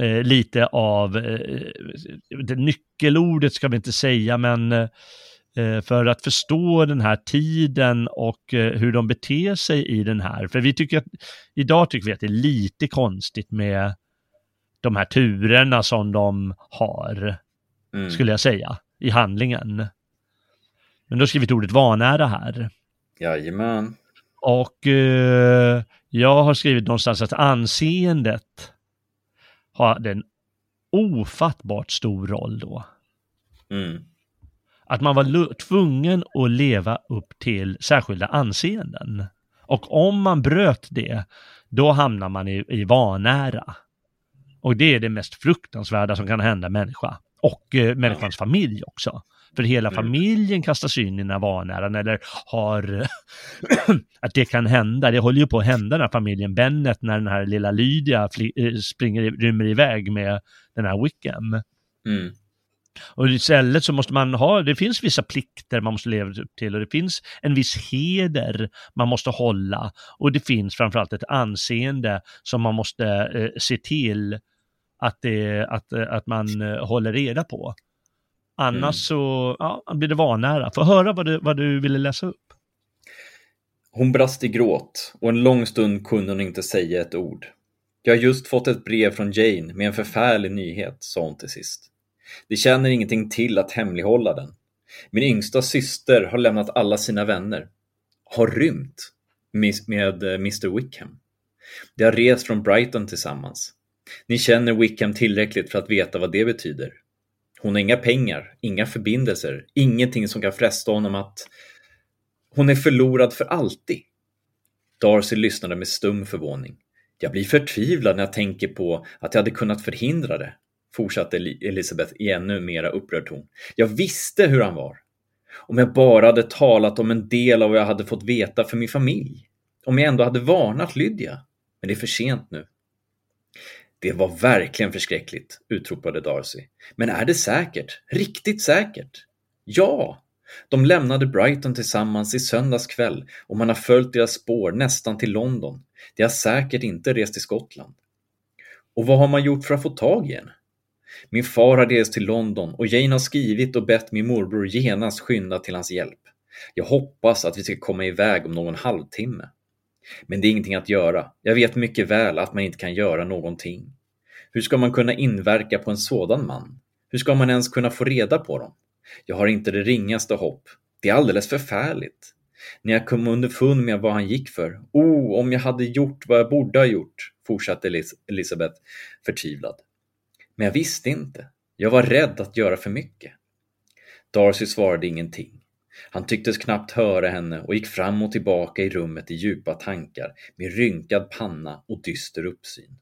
eh, lite av, eh, det nyckelordet ska vi inte säga, men eh, för att förstå den här tiden och eh, hur de beter sig i den här. För vi tycker att, idag tycker vi att det är lite konstigt med de här turerna som de har, mm. skulle jag säga, i handlingen. Men då har skrivit ordet vanära här. Jajamän. Och eh, jag har skrivit någonstans att anseendet hade en ofattbart stor roll då. Mm. Att man var tvungen att leva upp till särskilda anseenden. Och om man bröt det, då hamnar man i, i vanära. Och det är det mest fruktansvärda som kan hända människa. Och eh, människans familj också. För hela mm. familjen kastas in i den här vanäran eller har att det kan hända. Det håller ju på att hända den här familjen Bennet när den här lilla Lydia eh, springer, rymmer iväg med den här Wickham. Mm. Och istället så måste man ha, det finns vissa plikter man måste leva upp till och det finns en viss heder man måste hålla och det finns framförallt ett anseende som man måste eh, se till att, det, att, att man eh, håller reda på. Annars mm. så ja, blir det vanära. Få höra vad du, vad du ville läsa upp. Hon brast i gråt och en lång stund kunde hon inte säga ett ord. Jag har just fått ett brev från Jane med en förfärlig nyhet, sa hon till sist. De känner ingenting till att hemlighålla den. Min yngsta syster har lämnat alla sina vänner. Har rymt med Mr eh, Wickham. De har rest från Brighton tillsammans. Ni känner Wickham tillräckligt för att veta vad det betyder. Hon har inga pengar, inga förbindelser, ingenting som kan fresta honom att... Hon är förlorad för alltid. Darcy lyssnade med stum förvåning. Jag blir förtvivlad när jag tänker på att jag hade kunnat förhindra det, fortsatte Elisabeth i ännu mera upprörd ton. Jag visste hur han var. Om jag bara hade talat om en del av vad jag hade fått veta för min familj. Om jag ändå hade varnat Lydia. Men det är för sent nu. Det var verkligen förskräckligt, utropade Darcy. Men är det säkert? Riktigt säkert? Ja! De lämnade Brighton tillsammans i söndags kväll och man har följt deras spår nästan till London. De har säkert inte rest till Skottland. Och vad har man gjort för att få tag i henne? Min far har rest till London och Jane har skrivit och bett min morbror genast skynda till hans hjälp. Jag hoppas att vi ska komma iväg om någon halvtimme. Men det är ingenting att göra. Jag vet mycket väl att man inte kan göra någonting. Hur ska man kunna inverka på en sådan man? Hur ska man ens kunna få reda på dem? Jag har inte det ringaste hopp. Det är alldeles förfärligt. När jag kom underfund med vad han gick för. Oh, om jag hade gjort vad jag borde ha gjort, fortsatte Elis Elisabeth förtvivlad. Men jag visste inte. Jag var rädd att göra för mycket. Darcy svarade ingenting. Han tycktes knappt höra henne och gick fram och tillbaka i rummet i djupa tankar med rynkad panna och dyster uppsyn.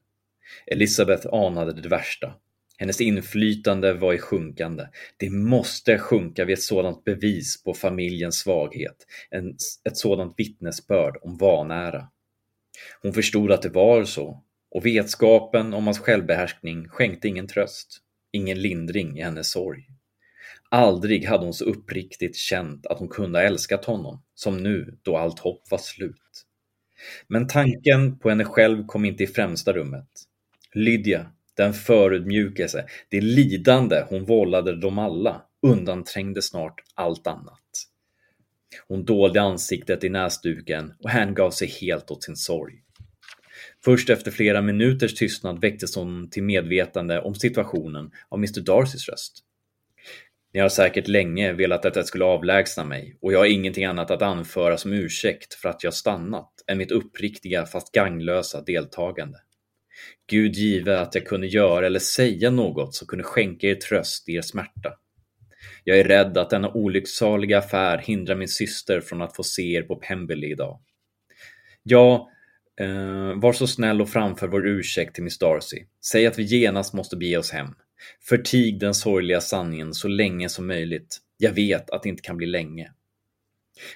Elisabeth anade det värsta. Hennes inflytande var i sjunkande. Det måste sjunka vid ett sådant bevis på familjens svaghet, en, ett sådant vittnesbörd om vanära. Hon förstod att det var så, och vetskapen om hans självbehärskning skänkte ingen tröst, ingen lindring i hennes sorg. Aldrig hade hon så uppriktigt känt att hon kunde ha älskat honom som nu då allt hopp var slut. Men tanken på henne själv kom inte i främsta rummet. Lydia, den förödmjukelse, det lidande hon vållade dem alla undanträngde snart allt annat. Hon dolde ansiktet i näsduken och hängav sig helt åt sin sorg. Först efter flera minuters tystnad väcktes hon till medvetande om situationen av Mr Darcys röst. Ni har säkert länge velat att jag skulle avlägsna mig och jag har ingenting annat att anföra som ursäkt för att jag stannat än mitt uppriktiga fast gagnlösa deltagande. Gud give att jag kunde göra eller säga något som kunde skänka er tröst i er smärta. Jag är rädd att denna olycksaliga affär hindrar min syster från att få se er på Pemberley idag. Ja, Uh, var så snäll och framför vår ursäkt till Miss Darcy. Säg att vi genast måste bege oss hem. Förtig den sorgliga sanningen så länge som möjligt. Jag vet att det inte kan bli länge.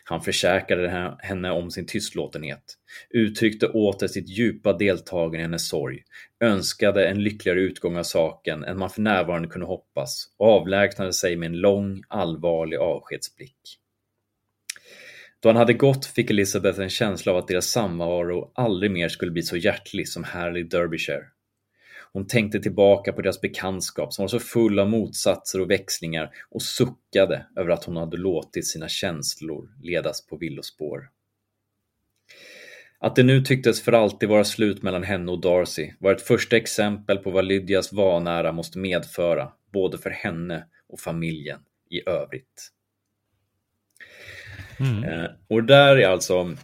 Han försäkrade henne om sin tystlåtenhet, uttryckte åter sitt djupa deltagande i hennes sorg, önskade en lyckligare utgång av saken än man för närvarande kunde hoppas och avlägsnade sig med en lång, allvarlig avskedsblick. Då han hade gått fick Elizabeth en känsla av att deras samvaro aldrig mer skulle bli så hjärtlig som här i Derbyshire. Hon tänkte tillbaka på deras bekantskap som var så full av motsatser och växlingar och suckade över att hon hade låtit sina känslor ledas på villospår. Att det nu tycktes för alltid vara slut mellan henne och Darcy var ett första exempel på vad Lydias vanära måste medföra, både för henne och familjen i övrigt. Mm. Eh, och där är alltså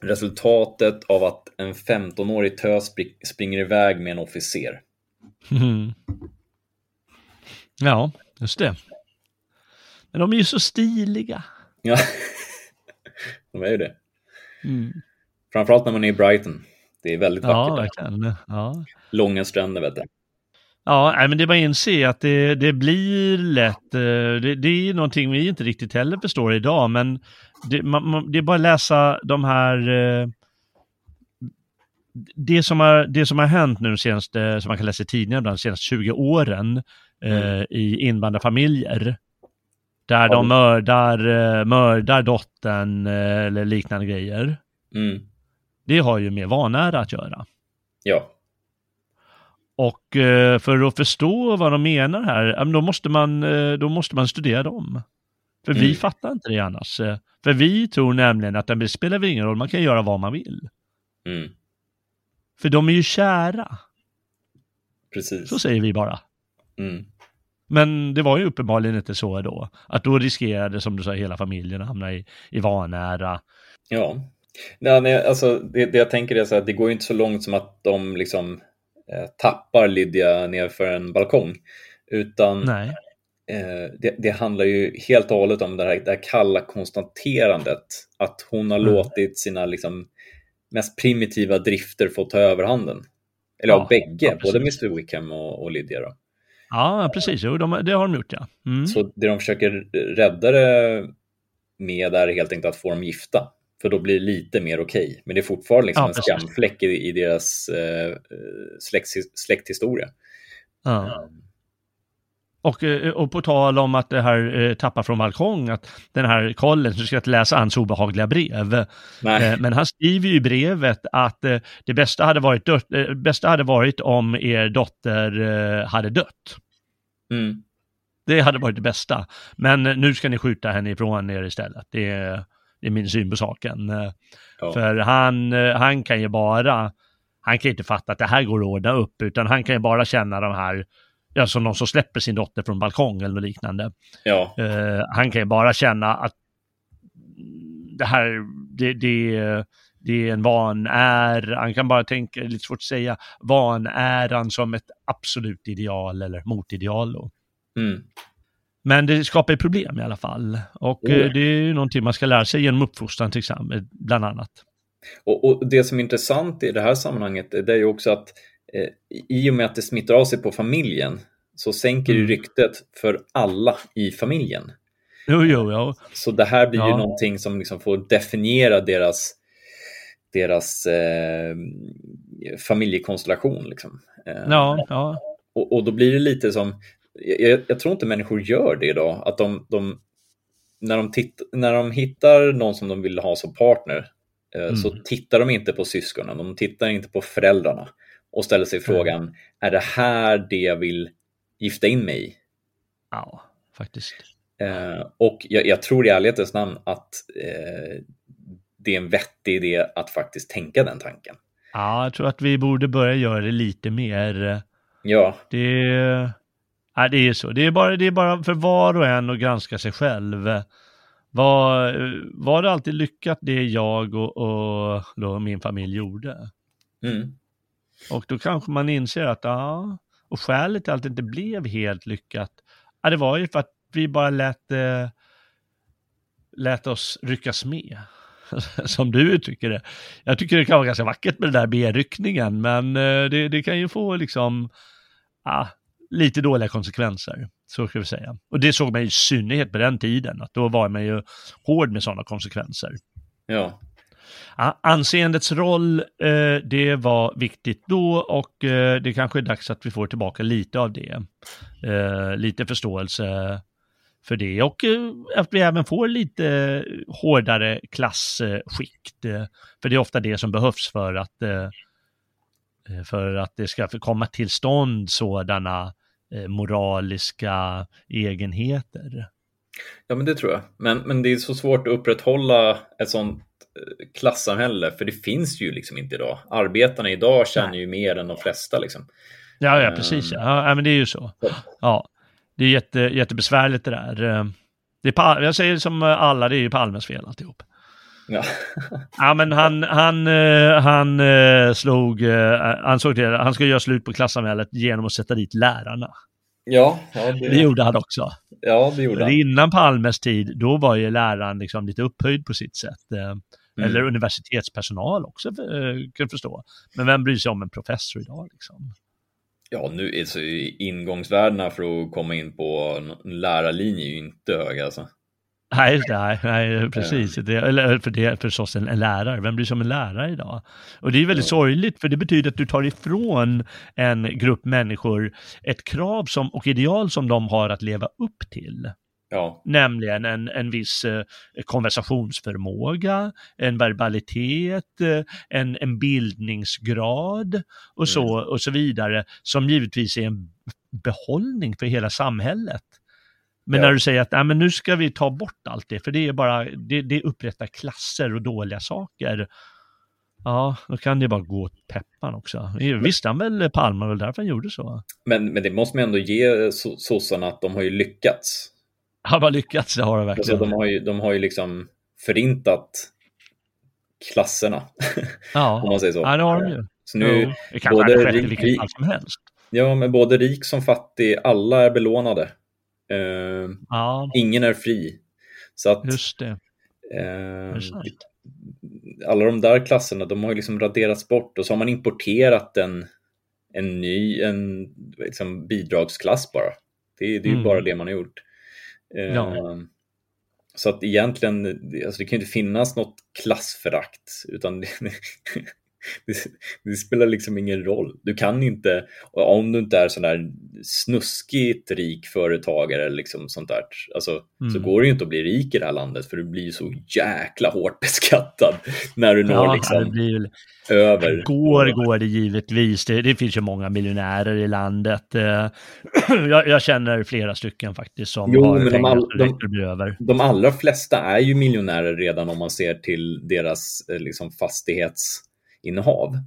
resultatet av att en 15-årig tös springer iväg med en officer. Mm. Ja, just det. Men de är ju så stiliga. Ja, de är ju det. Mm. Framförallt när man är i Brighton. Det är väldigt vackert. Ja, verkligen. Ja. Långa stränder, vet du. Ja, men det är bara att det, det blir lätt, eh, det, det är någonting vi inte riktigt heller förstår idag, men det, man, det är bara att läsa de här eh, det som, har, det som har hänt nu senaste, som man kan läsa i tidningarna de senaste 20 åren eh, mm. i invandrarfamiljer. Där de mördar, mördar dottern eller liknande grejer. Mm. Det har ju med vanära att göra. Ja. Och eh, för att förstå vad de menar här, då måste man, eh, då måste man studera dem. För mm. vi fattar inte det annars. Eh, för vi tror nämligen att det spelar ingen roll, man kan göra vad man vill. Mm. För de är ju kära. Precis. Så säger vi bara. Mm. Men det var ju uppenbarligen inte så då. Att då riskerade, som du sa, hela familjen att hamna i, i vanära. Ja. Nej, alltså, det, det jag tänker är så att det går inte så långt som att de liksom tappar Lydia nerför en balkong. Utan eh, det, det, handlar ju helt och hållet om det här, det här kalla konstaterandet. Att hon har mm. låtit sina liksom, mest primitiva drifter få ta överhanden. Eller ja, av bägge, ja, både Mr Wickham och, och Lydia. Då. Ja, precis. Jo, de, det har de gjort, ja. Mm. Så det de försöker rädda det med är helt enkelt att få dem gifta. För då blir det lite mer okej. Okay. Men det är fortfarande liksom ja, en skamfläck i, i deras eh, släkt, släkthistoria. Ja. Um. Och, eh, och på tal om att det här eh, tappa från balkong, att den här Colin, du ska läsa hans obehagliga brev, eh, men han skriver ju i brevet att det bästa hade, varit dött, bästa hade varit om er dotter hade dött. Mm. Det hade varit det bästa. Men nu ska ni skjuta henne ifrån er istället. Det är, det är min syn på saken. Eh, ja. För han, eh, han kan ju bara, han kan inte fatta att det här går att ordna upp, utan han kan ju bara känna de här, ja, som någon som släpper sin dotter från balkong eller liknande. Ja. Uh, han kan ju bara känna att det här, det, det, det är en vanär, han kan bara tänka, lite svårt att säga, vanäran som ett absolut ideal eller motideal. Då. Mm. Men det skapar problem i alla fall. Och mm. det är ju någonting man ska lära sig genom uppfostran till exempel, bland annat. Och, och det som är intressant i det här sammanhanget det är ju också att eh, i och med att det smittar av sig på familjen så sänker mm. ryktet för alla i familjen. Jo, jo, ja. Så det här blir ja. ju någonting som liksom får definiera deras, deras eh, familjekonstellation. Liksom. Eh, ja, ja. Och, och, då blir det lite som, jag, jag, tror inte människor gör det idag. Att de, de när, de titt, när de hittar någon som de vill ha som partner eh, mm. så tittar de inte på syskonen, de tittar inte på föräldrarna och ställer sig frågan, mm. är det här det jag vill gifta in mig i? Ja, faktiskt. Eh, och jag, jag, tror i ärlighetens namn att eh, det är en vettig idé att faktiskt tänka den tanken. Ja, jag tror att vi borde börja göra det lite mer. Ja. Det, Nej, det är så. Det är, bara, det är bara för var och en att granska sig själv. Var, var det alltid lyckat det jag och, och då min familj gjorde? Mm. Och då kanske man inser att, ja, och skälet till att det inte blev helt lyckat, ja, det var ju för att vi bara lät, eh, lät oss ryckas med. Som du uttrycker det. Jag tycker det kan vara ganska vackert med den där B-ryckningen, men eh, det, det kan ju få liksom, ah, lite dåliga konsekvenser. Så ska vi säga. Och det såg man i synnerhet på den tiden, att då var man ju hård med sådana konsekvenser. Ja. anseendets roll, eh, det var viktigt då och eh, det kanske är dags att vi får tillbaka lite av det. Eh, lite förståelse för det och att vi även får lite hårdare klassskikt. För det är ofta det som behövs för att för att det ska komma till stånd sådana eh, moraliska egenheter. Ja, men det tror jag. Men, men det är så svårt att upprätthålla ett sånt eh, klassamhälle, för det finns ju liksom inte idag. Arbetarna idag tjänar ju mer än de flesta. Liksom. Ja, ja, precis. Ja. ja, men det är ju så. Ja, det är jätte, jättebesvärligt det där. Det är, jag säger som alla, det är ju Palmes fel alltihop. Ja. ja, men han, han, eh, han eh, slog, eh, han såg till han skulle göra slut på klassamhället genom att sätta dit lärarna. Ja, ja det... det gjorde han också. Ja, det gjorde han. Innan Palmes tid, då var ju läraren liksom lite upphöjd på sitt sätt. Mm. Eller universitetspersonal också, kan förstå. Men vem bryr sig om en professor idag liksom? Ja, nu är så ingångsvärdena för att komma in på lärarlinje är ju inte höga alltså. Nej, nej, nej precis. Det, eller för det är förstås en, en lärare. Vem bryr sig om en lärare idag? Och det är väldigt sorgligt, för det betyder att du tar ifrån en grupp människor ett krav som, och ideal som de har att leva upp till. Ja. Nämligen en, en viss eh, konversationsförmåga, en verbalitet, eh, en, en bildningsgrad och så, mm. och så vidare, som givetvis är en behållning för hela samhället. Men ja. när du säger att Nej, men nu ska vi ta bort allt det, för det är bara, det, det upprättar klasser och dåliga saker. Ja, då kan det bara gå åt peppan också. Visste han väl Palme, väl därför han gjorde så. Men, men det måste man ändå ge sossarna att de har ju lyckats. Ja, vad lyckats, det har de verkligen. Alltså, de, har ju, de har ju liksom förintat klasserna. Ja, om man säger så. ja det har de ju. Så nu, jo, det kan både rik, i vilket fall som helst. Ja, men både rik som fattig, alla är belånade. Uh, ja. Ingen är fri. Så att, Just det. Uh, alla de där klasserna, de har ju liksom raderats bort och så har man importerat en, en ny en, liksom bidragsklass bara. Det, det är ju mm. bara det man har gjort. Uh, ja. Så att egentligen, alltså det kan ju inte finnas något klassförakt, utan det, det, spelar liksom ingen roll. Du kan inte, om du inte är sån där snuskigt rik företagare eller liksom sånt där, alltså, mm. så går det ju inte att bli rik i det här landet för du blir så jäkla hårt beskattad när du når ja, liksom det blir, över. Går går det givetvis. Det, det, finns ju många miljonärer i landet. Eh, jag, jag känner flera stycken faktiskt som jo, har men de, all, de, blir över. De allra flesta är ju miljonärer redan om man ser till deras eh, liksom, fastighets innehav.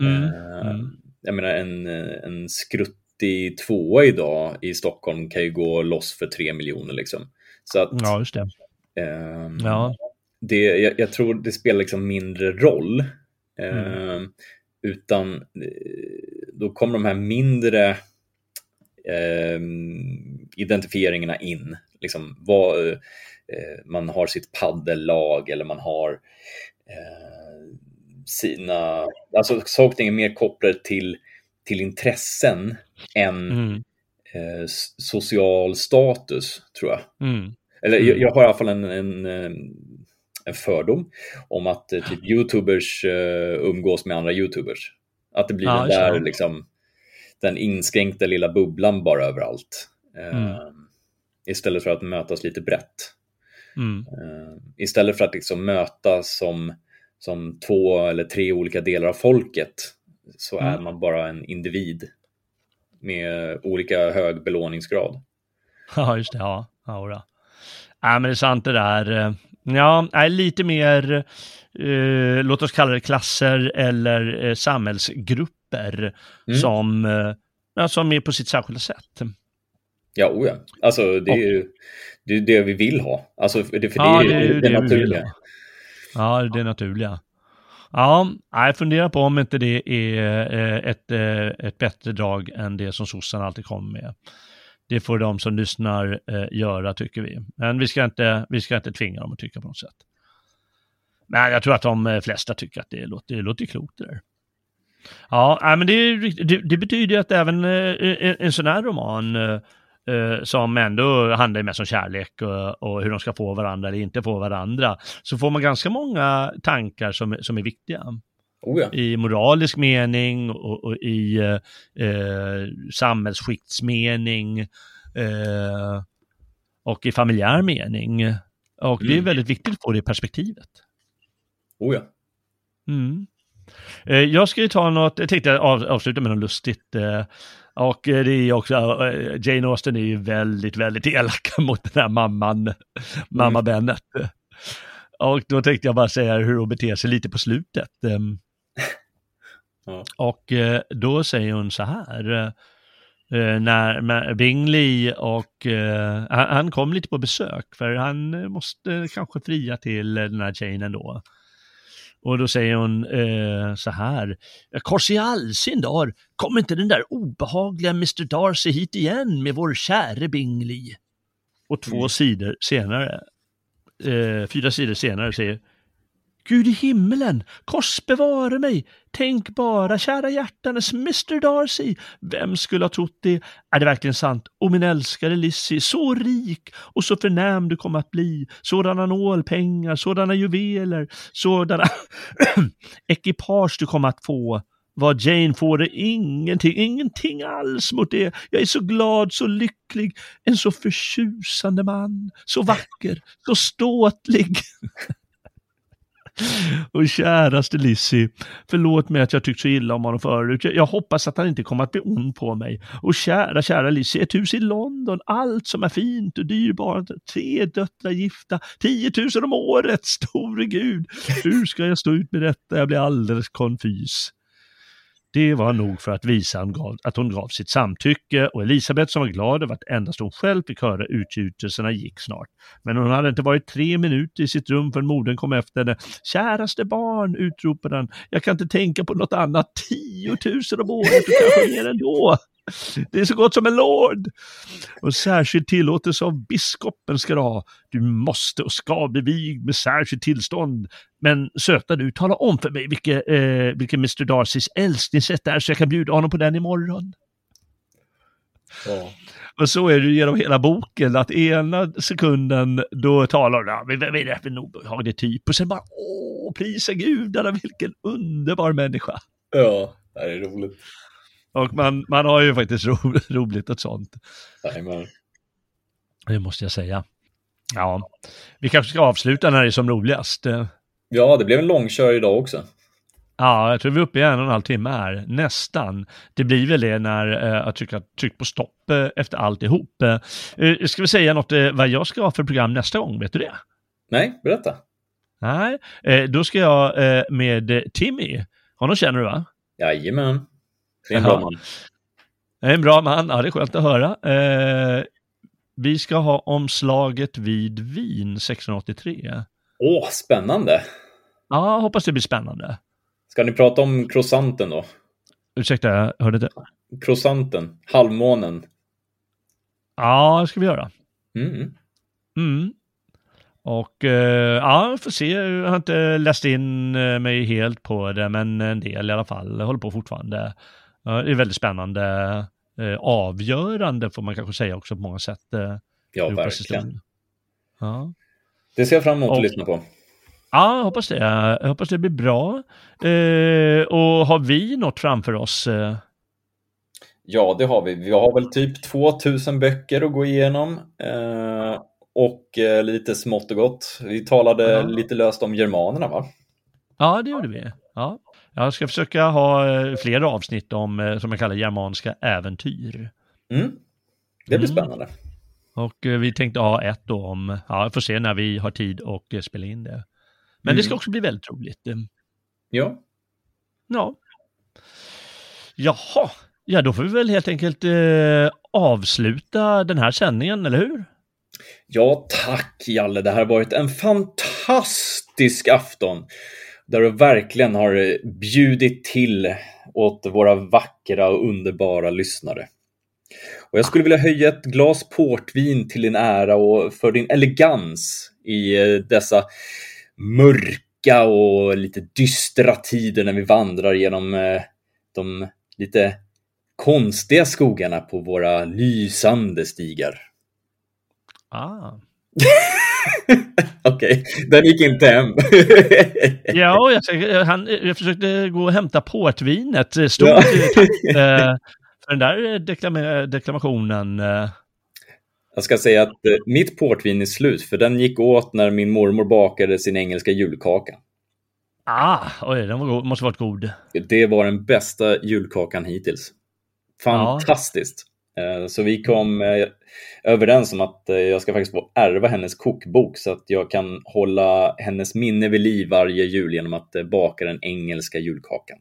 Mm. Uh, jag menar en, en skruttig tvåa idag i Stockholm kan ju gå loss för tre miljoner liksom. Så att, ja, just det. Uh, ja. det jag, jag, tror det spelar liksom mindre roll. Uh, mm. Utan eh, då kommer de här mindre identifieringarna in. Liksom vad, man har sitt paddellag eller man har sina, alltså saker är mer kopplade till, till intressen än mm. eh, social status, tror jag. Mm. Eller jag, mm. jag, har i alla fall en, en, eh, en fördom om att eh, typ youtubers uh, umgås med andra youtubers. Att det blir ja, den där liksom, den inskränkta lilla bubblan bara överallt. Mm. Istället för att mötas lite brett. Mm. Uh, istället för att liksom mötas som som två eller tre olika delar av folket så mm. är man bara en individ med olika hög belåningsgrad. Ja, just det. Ja, ja, ja men det är sant det där. Ja, är lite mer, eh, låt oss kalla det klasser eller eh, samhällsgrupper mm. som, eh, som är på sitt särskilda sätt. Ja, oh ja. Alltså det är ju det, är det vi vill ha. Alltså, för det, för ja, det är det, det, det naturliga. Ja, det är naturliga. Ja, jag funderar på om inte det är eh, ett, eh, ett bättre drag än det som sossarna alltid kommer med. Det får de som lyssnar eh, göra, tycker vi. Men vi ska, inte, vi ska inte tvinga dem att tycka på något sätt. Men jag tror att de flesta tycker att det låter, det låter klokt det där. Ja, men det, det, det betyder att även en sån här roman eh, som ändå handlar mest om kärlek och, och, hur de ska få varandra eller inte få varandra, så får man ganska många tankar som, som är viktiga. Oh ja. I moralisk mening och, och i eh, samhällsskiktsmening eh, och i familjär mening. Och mm. det är mm. väldigt viktigt att få det perspektivet. Oh ja. Mm. Eh, jag ska ju ta något, jag tänkte av, avsluta med något lustigt. Eh, och det är också, Jane Austen är ju väldigt, väldigt elak mot den här mamman, mamma mm. Bennet. Och då tänkte jag bara säga hur hon beter sig lite på slutet. Ehm, ja. Och då säger hon så här, när Bingley och han kom lite på besök för han måste kanske fria till den här Jane ändå. Och då säger hon eh, så här, kors i all sin dar, kom inte den där obehagliga Mr Darcy hit igen med vår käre Bingley? Och två mm. sidor senare, eh, fyra sidor senare säger Gud i himmelen, kors bevare mig! Tänk bara, kära hjärtanes Mr Darcy! Vem skulle ha trott det? Är det verkligen sant? Och min älskade Lizzie, så rik och så förnäm du kommer att bli. Sådana nålpengar, sådana juveler, sådana ekipage du kommer att få. Vad Jane får är ingenting, ingenting alls mot det. Jag är så glad, så lycklig, en så förtjusande man, så vacker, så ståtlig. Och käraste Lissy, förlåt mig att jag tyckt så illa om honom förut. Jag hoppas att han inte kommer att bli ond på mig. Och kära, kära Lissy, ett hus i London, allt som är fint och dyrbart, tre döttrar gifta, 10 000 om året, store gud. Hur ska jag stå ut med detta? Jag blir alldeles konfys. Det var nog för att visa att hon gav sitt samtycke och Elisabeth som var glad över att endast hon själv fick höra utgjutelserna gick snart. Men hon hade inte varit tre minuter i sitt rum förrän modern kom efter henne. Käraste barn, utropade han, jag kan inte tänka på något annat. Tiotusen om året och kanske mer ändå. Det är så gott som en lord. Och särskild tillåtelse av biskopen ska du ha. Du måste och ska bli vigd med särskilt tillstånd. Men söta du, tala om för mig vilken, eh, vilken Mr Darcys älsklingsrätt är så jag kan bjuda honom på den imorgon. Ja. Och så är det genom hela boken, att ena sekunden då talar de, ja, vad är det för en obehaglig typ? Och sen bara, åh, prisa gudarna, vilken underbar människa. Ja, det är roligt. Och man, man har ju faktiskt ro, roligt åt sånt. Jajamän. Det måste jag säga. Ja, vi kanske ska avsluta när det är som roligast. Ja, det blev en långkör idag också. Ja, jag tror vi är uppe i en och en halv timme här, nästan. Det blir väl det när eh, jag trycker tryck på stopp eh, efter alltihop. Eh, ska vi säga något vad jag ska ha för program nästa gång, vet du det? Nej, berätta. Nej, då ska jag med Timmy, honom känner du va? Jajamän. Det är en bra man. En bra man, ja det är skönt att höra. Eh, vi ska ha omslaget vid Wien 1683. Åh, spännande! Ja, hoppas det blir spännande. Ska ni prata om croissanten då? Ursäkta, jag hörde inte. Croissanten, halvmånen. Ja, det ska vi göra. Mm. Mm. Och eh, ja, får se. Jag har inte läst in eh, mig helt på det, men en del i alla fall. Jag håller på fortfarande. Det är väldigt spännande, eh, avgörande får man kanske säga också på många sätt. Eh, ja, verkligen. Ja. Det ser jag fram emot och, att lyssna på. Ja, hoppas det. Jag hoppas det blir bra. Eh, och har vi något framför oss? Ja, det har vi. Vi har väl typ 2000 böcker att gå igenom. Eh, och eh, lite smått och gott. Vi talade ja. lite löst om germanerna, va? Ja, det gjorde vi. Ja. Jag ska försöka ha eh, fler avsnitt om, eh, som jag kallar germanska äventyr. Mm. Det blir mm. spännande. Och eh, vi tänkte ha ett då om, ja, får se när vi har tid och spela in det. Men mm. det ska också bli väldigt roligt. Ja. Ja. Jaha, ja då får vi väl helt enkelt eh, avsluta den här sändningen, eller hur? Ja, tack Jalle. Det här har varit en fantastisk afton där du verkligen har bjudit till åt våra vackra och underbara lyssnare. Och jag skulle vilja höja ett glas portvin till din ära och för din elegans i eh, dessa mörka och lite dystra tider när vi vandrar genom eh, de lite konstiga skogarna på våra lysande stigar. Ah. Okej, okay. den gick inte hem. ja, jag, han, jag försökte gå och hämta portvinet. Stort ja. Eh, för den där deklam deklamationen. Eh. Jag ska säga att eh, mitt portvin är slut, för den gick åt när min mormor bakade sin engelska julkaka. Ah, oj, den var måste varit god. Det var den bästa julkakan hittills. Fantastiskt. Ja. Så vi kom överens om att jag ska faktiskt få ärva hennes kokbok så att jag kan hålla hennes minne vid liv varje jul genom att baka den engelska julkakan.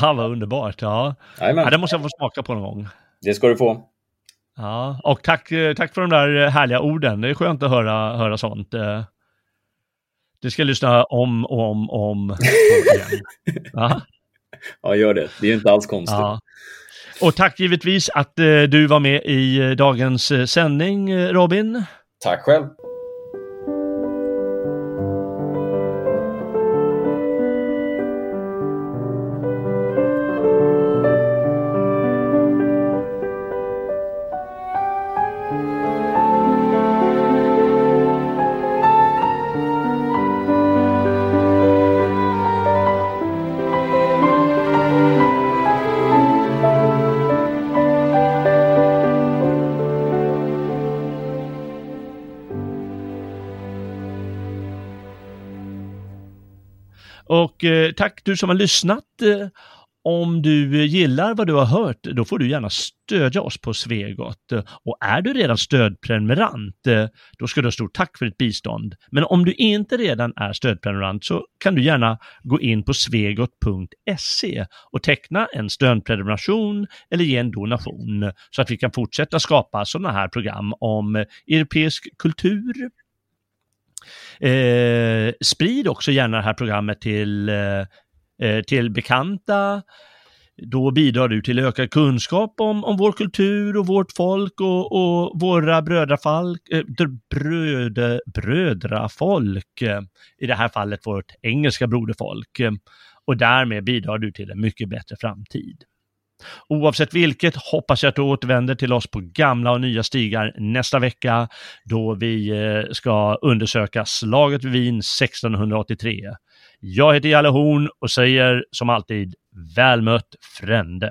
Ja, vad underbart. Ja. ja, det måste jag få smaka på någon gång. Det ska du få. Ja, och tack, tack för de där härliga orden. Det är skönt att höra, höra sånt. Det ska jag lyssna om och om och om igen. Ja. ja, gör det. Det är inte alls konstigt. Ja. Och tack givetvis att eh, du var med i eh, dagens eh, sändning, Robin. Tack själv. Och eh, tack du som har lyssnat. Eh, om du gillar vad du har hört, då får du gärna stödja oss på Svegot. Och är du redan stödprenumerant, eh, då ska du ha stort tack för ditt bistånd. Men om du inte redan är stödprenumerant så kan du gärna gå in på svegot.se och teckna en stödprenumeration eller ge en donation så att vi kan fortsätta skapa sådana här program om europeisk kultur, Eh, sprid också gärna det här programmet till, eh, eh, till bekanta. Då bidrar du till ökad kunskap om, om vår kultur och vårt folk och, och våra eh, brödrafolk, eh, bröd, brödrafolk, i det här fallet vårt engelska broderfolk. Eh, och därmed bidrar du till en mycket bättre framtid. Oavsett vilket hoppas jag att du återvänder till oss på gamla och nya stigar nästa vecka då vi eh, ska undersöka slaget vid Wien 1683. Jag heter Jalle Horn och säger som alltid väl mött frände.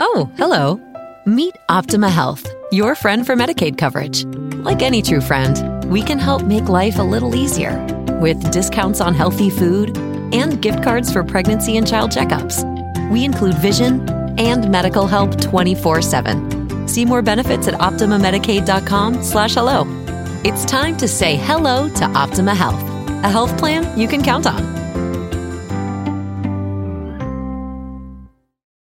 Oh, hello. Meet Optima Health, your friend for Medicaid coverage. Like any true friend, we can help make life a little easier with discounts on healthy food and gift cards for pregnancy and child checkups. We include vision and medical help 24-7. See more benefits at OptimaMedicaid.com slash hello. It's time to say hello to Optima Health, a health plan you can count on.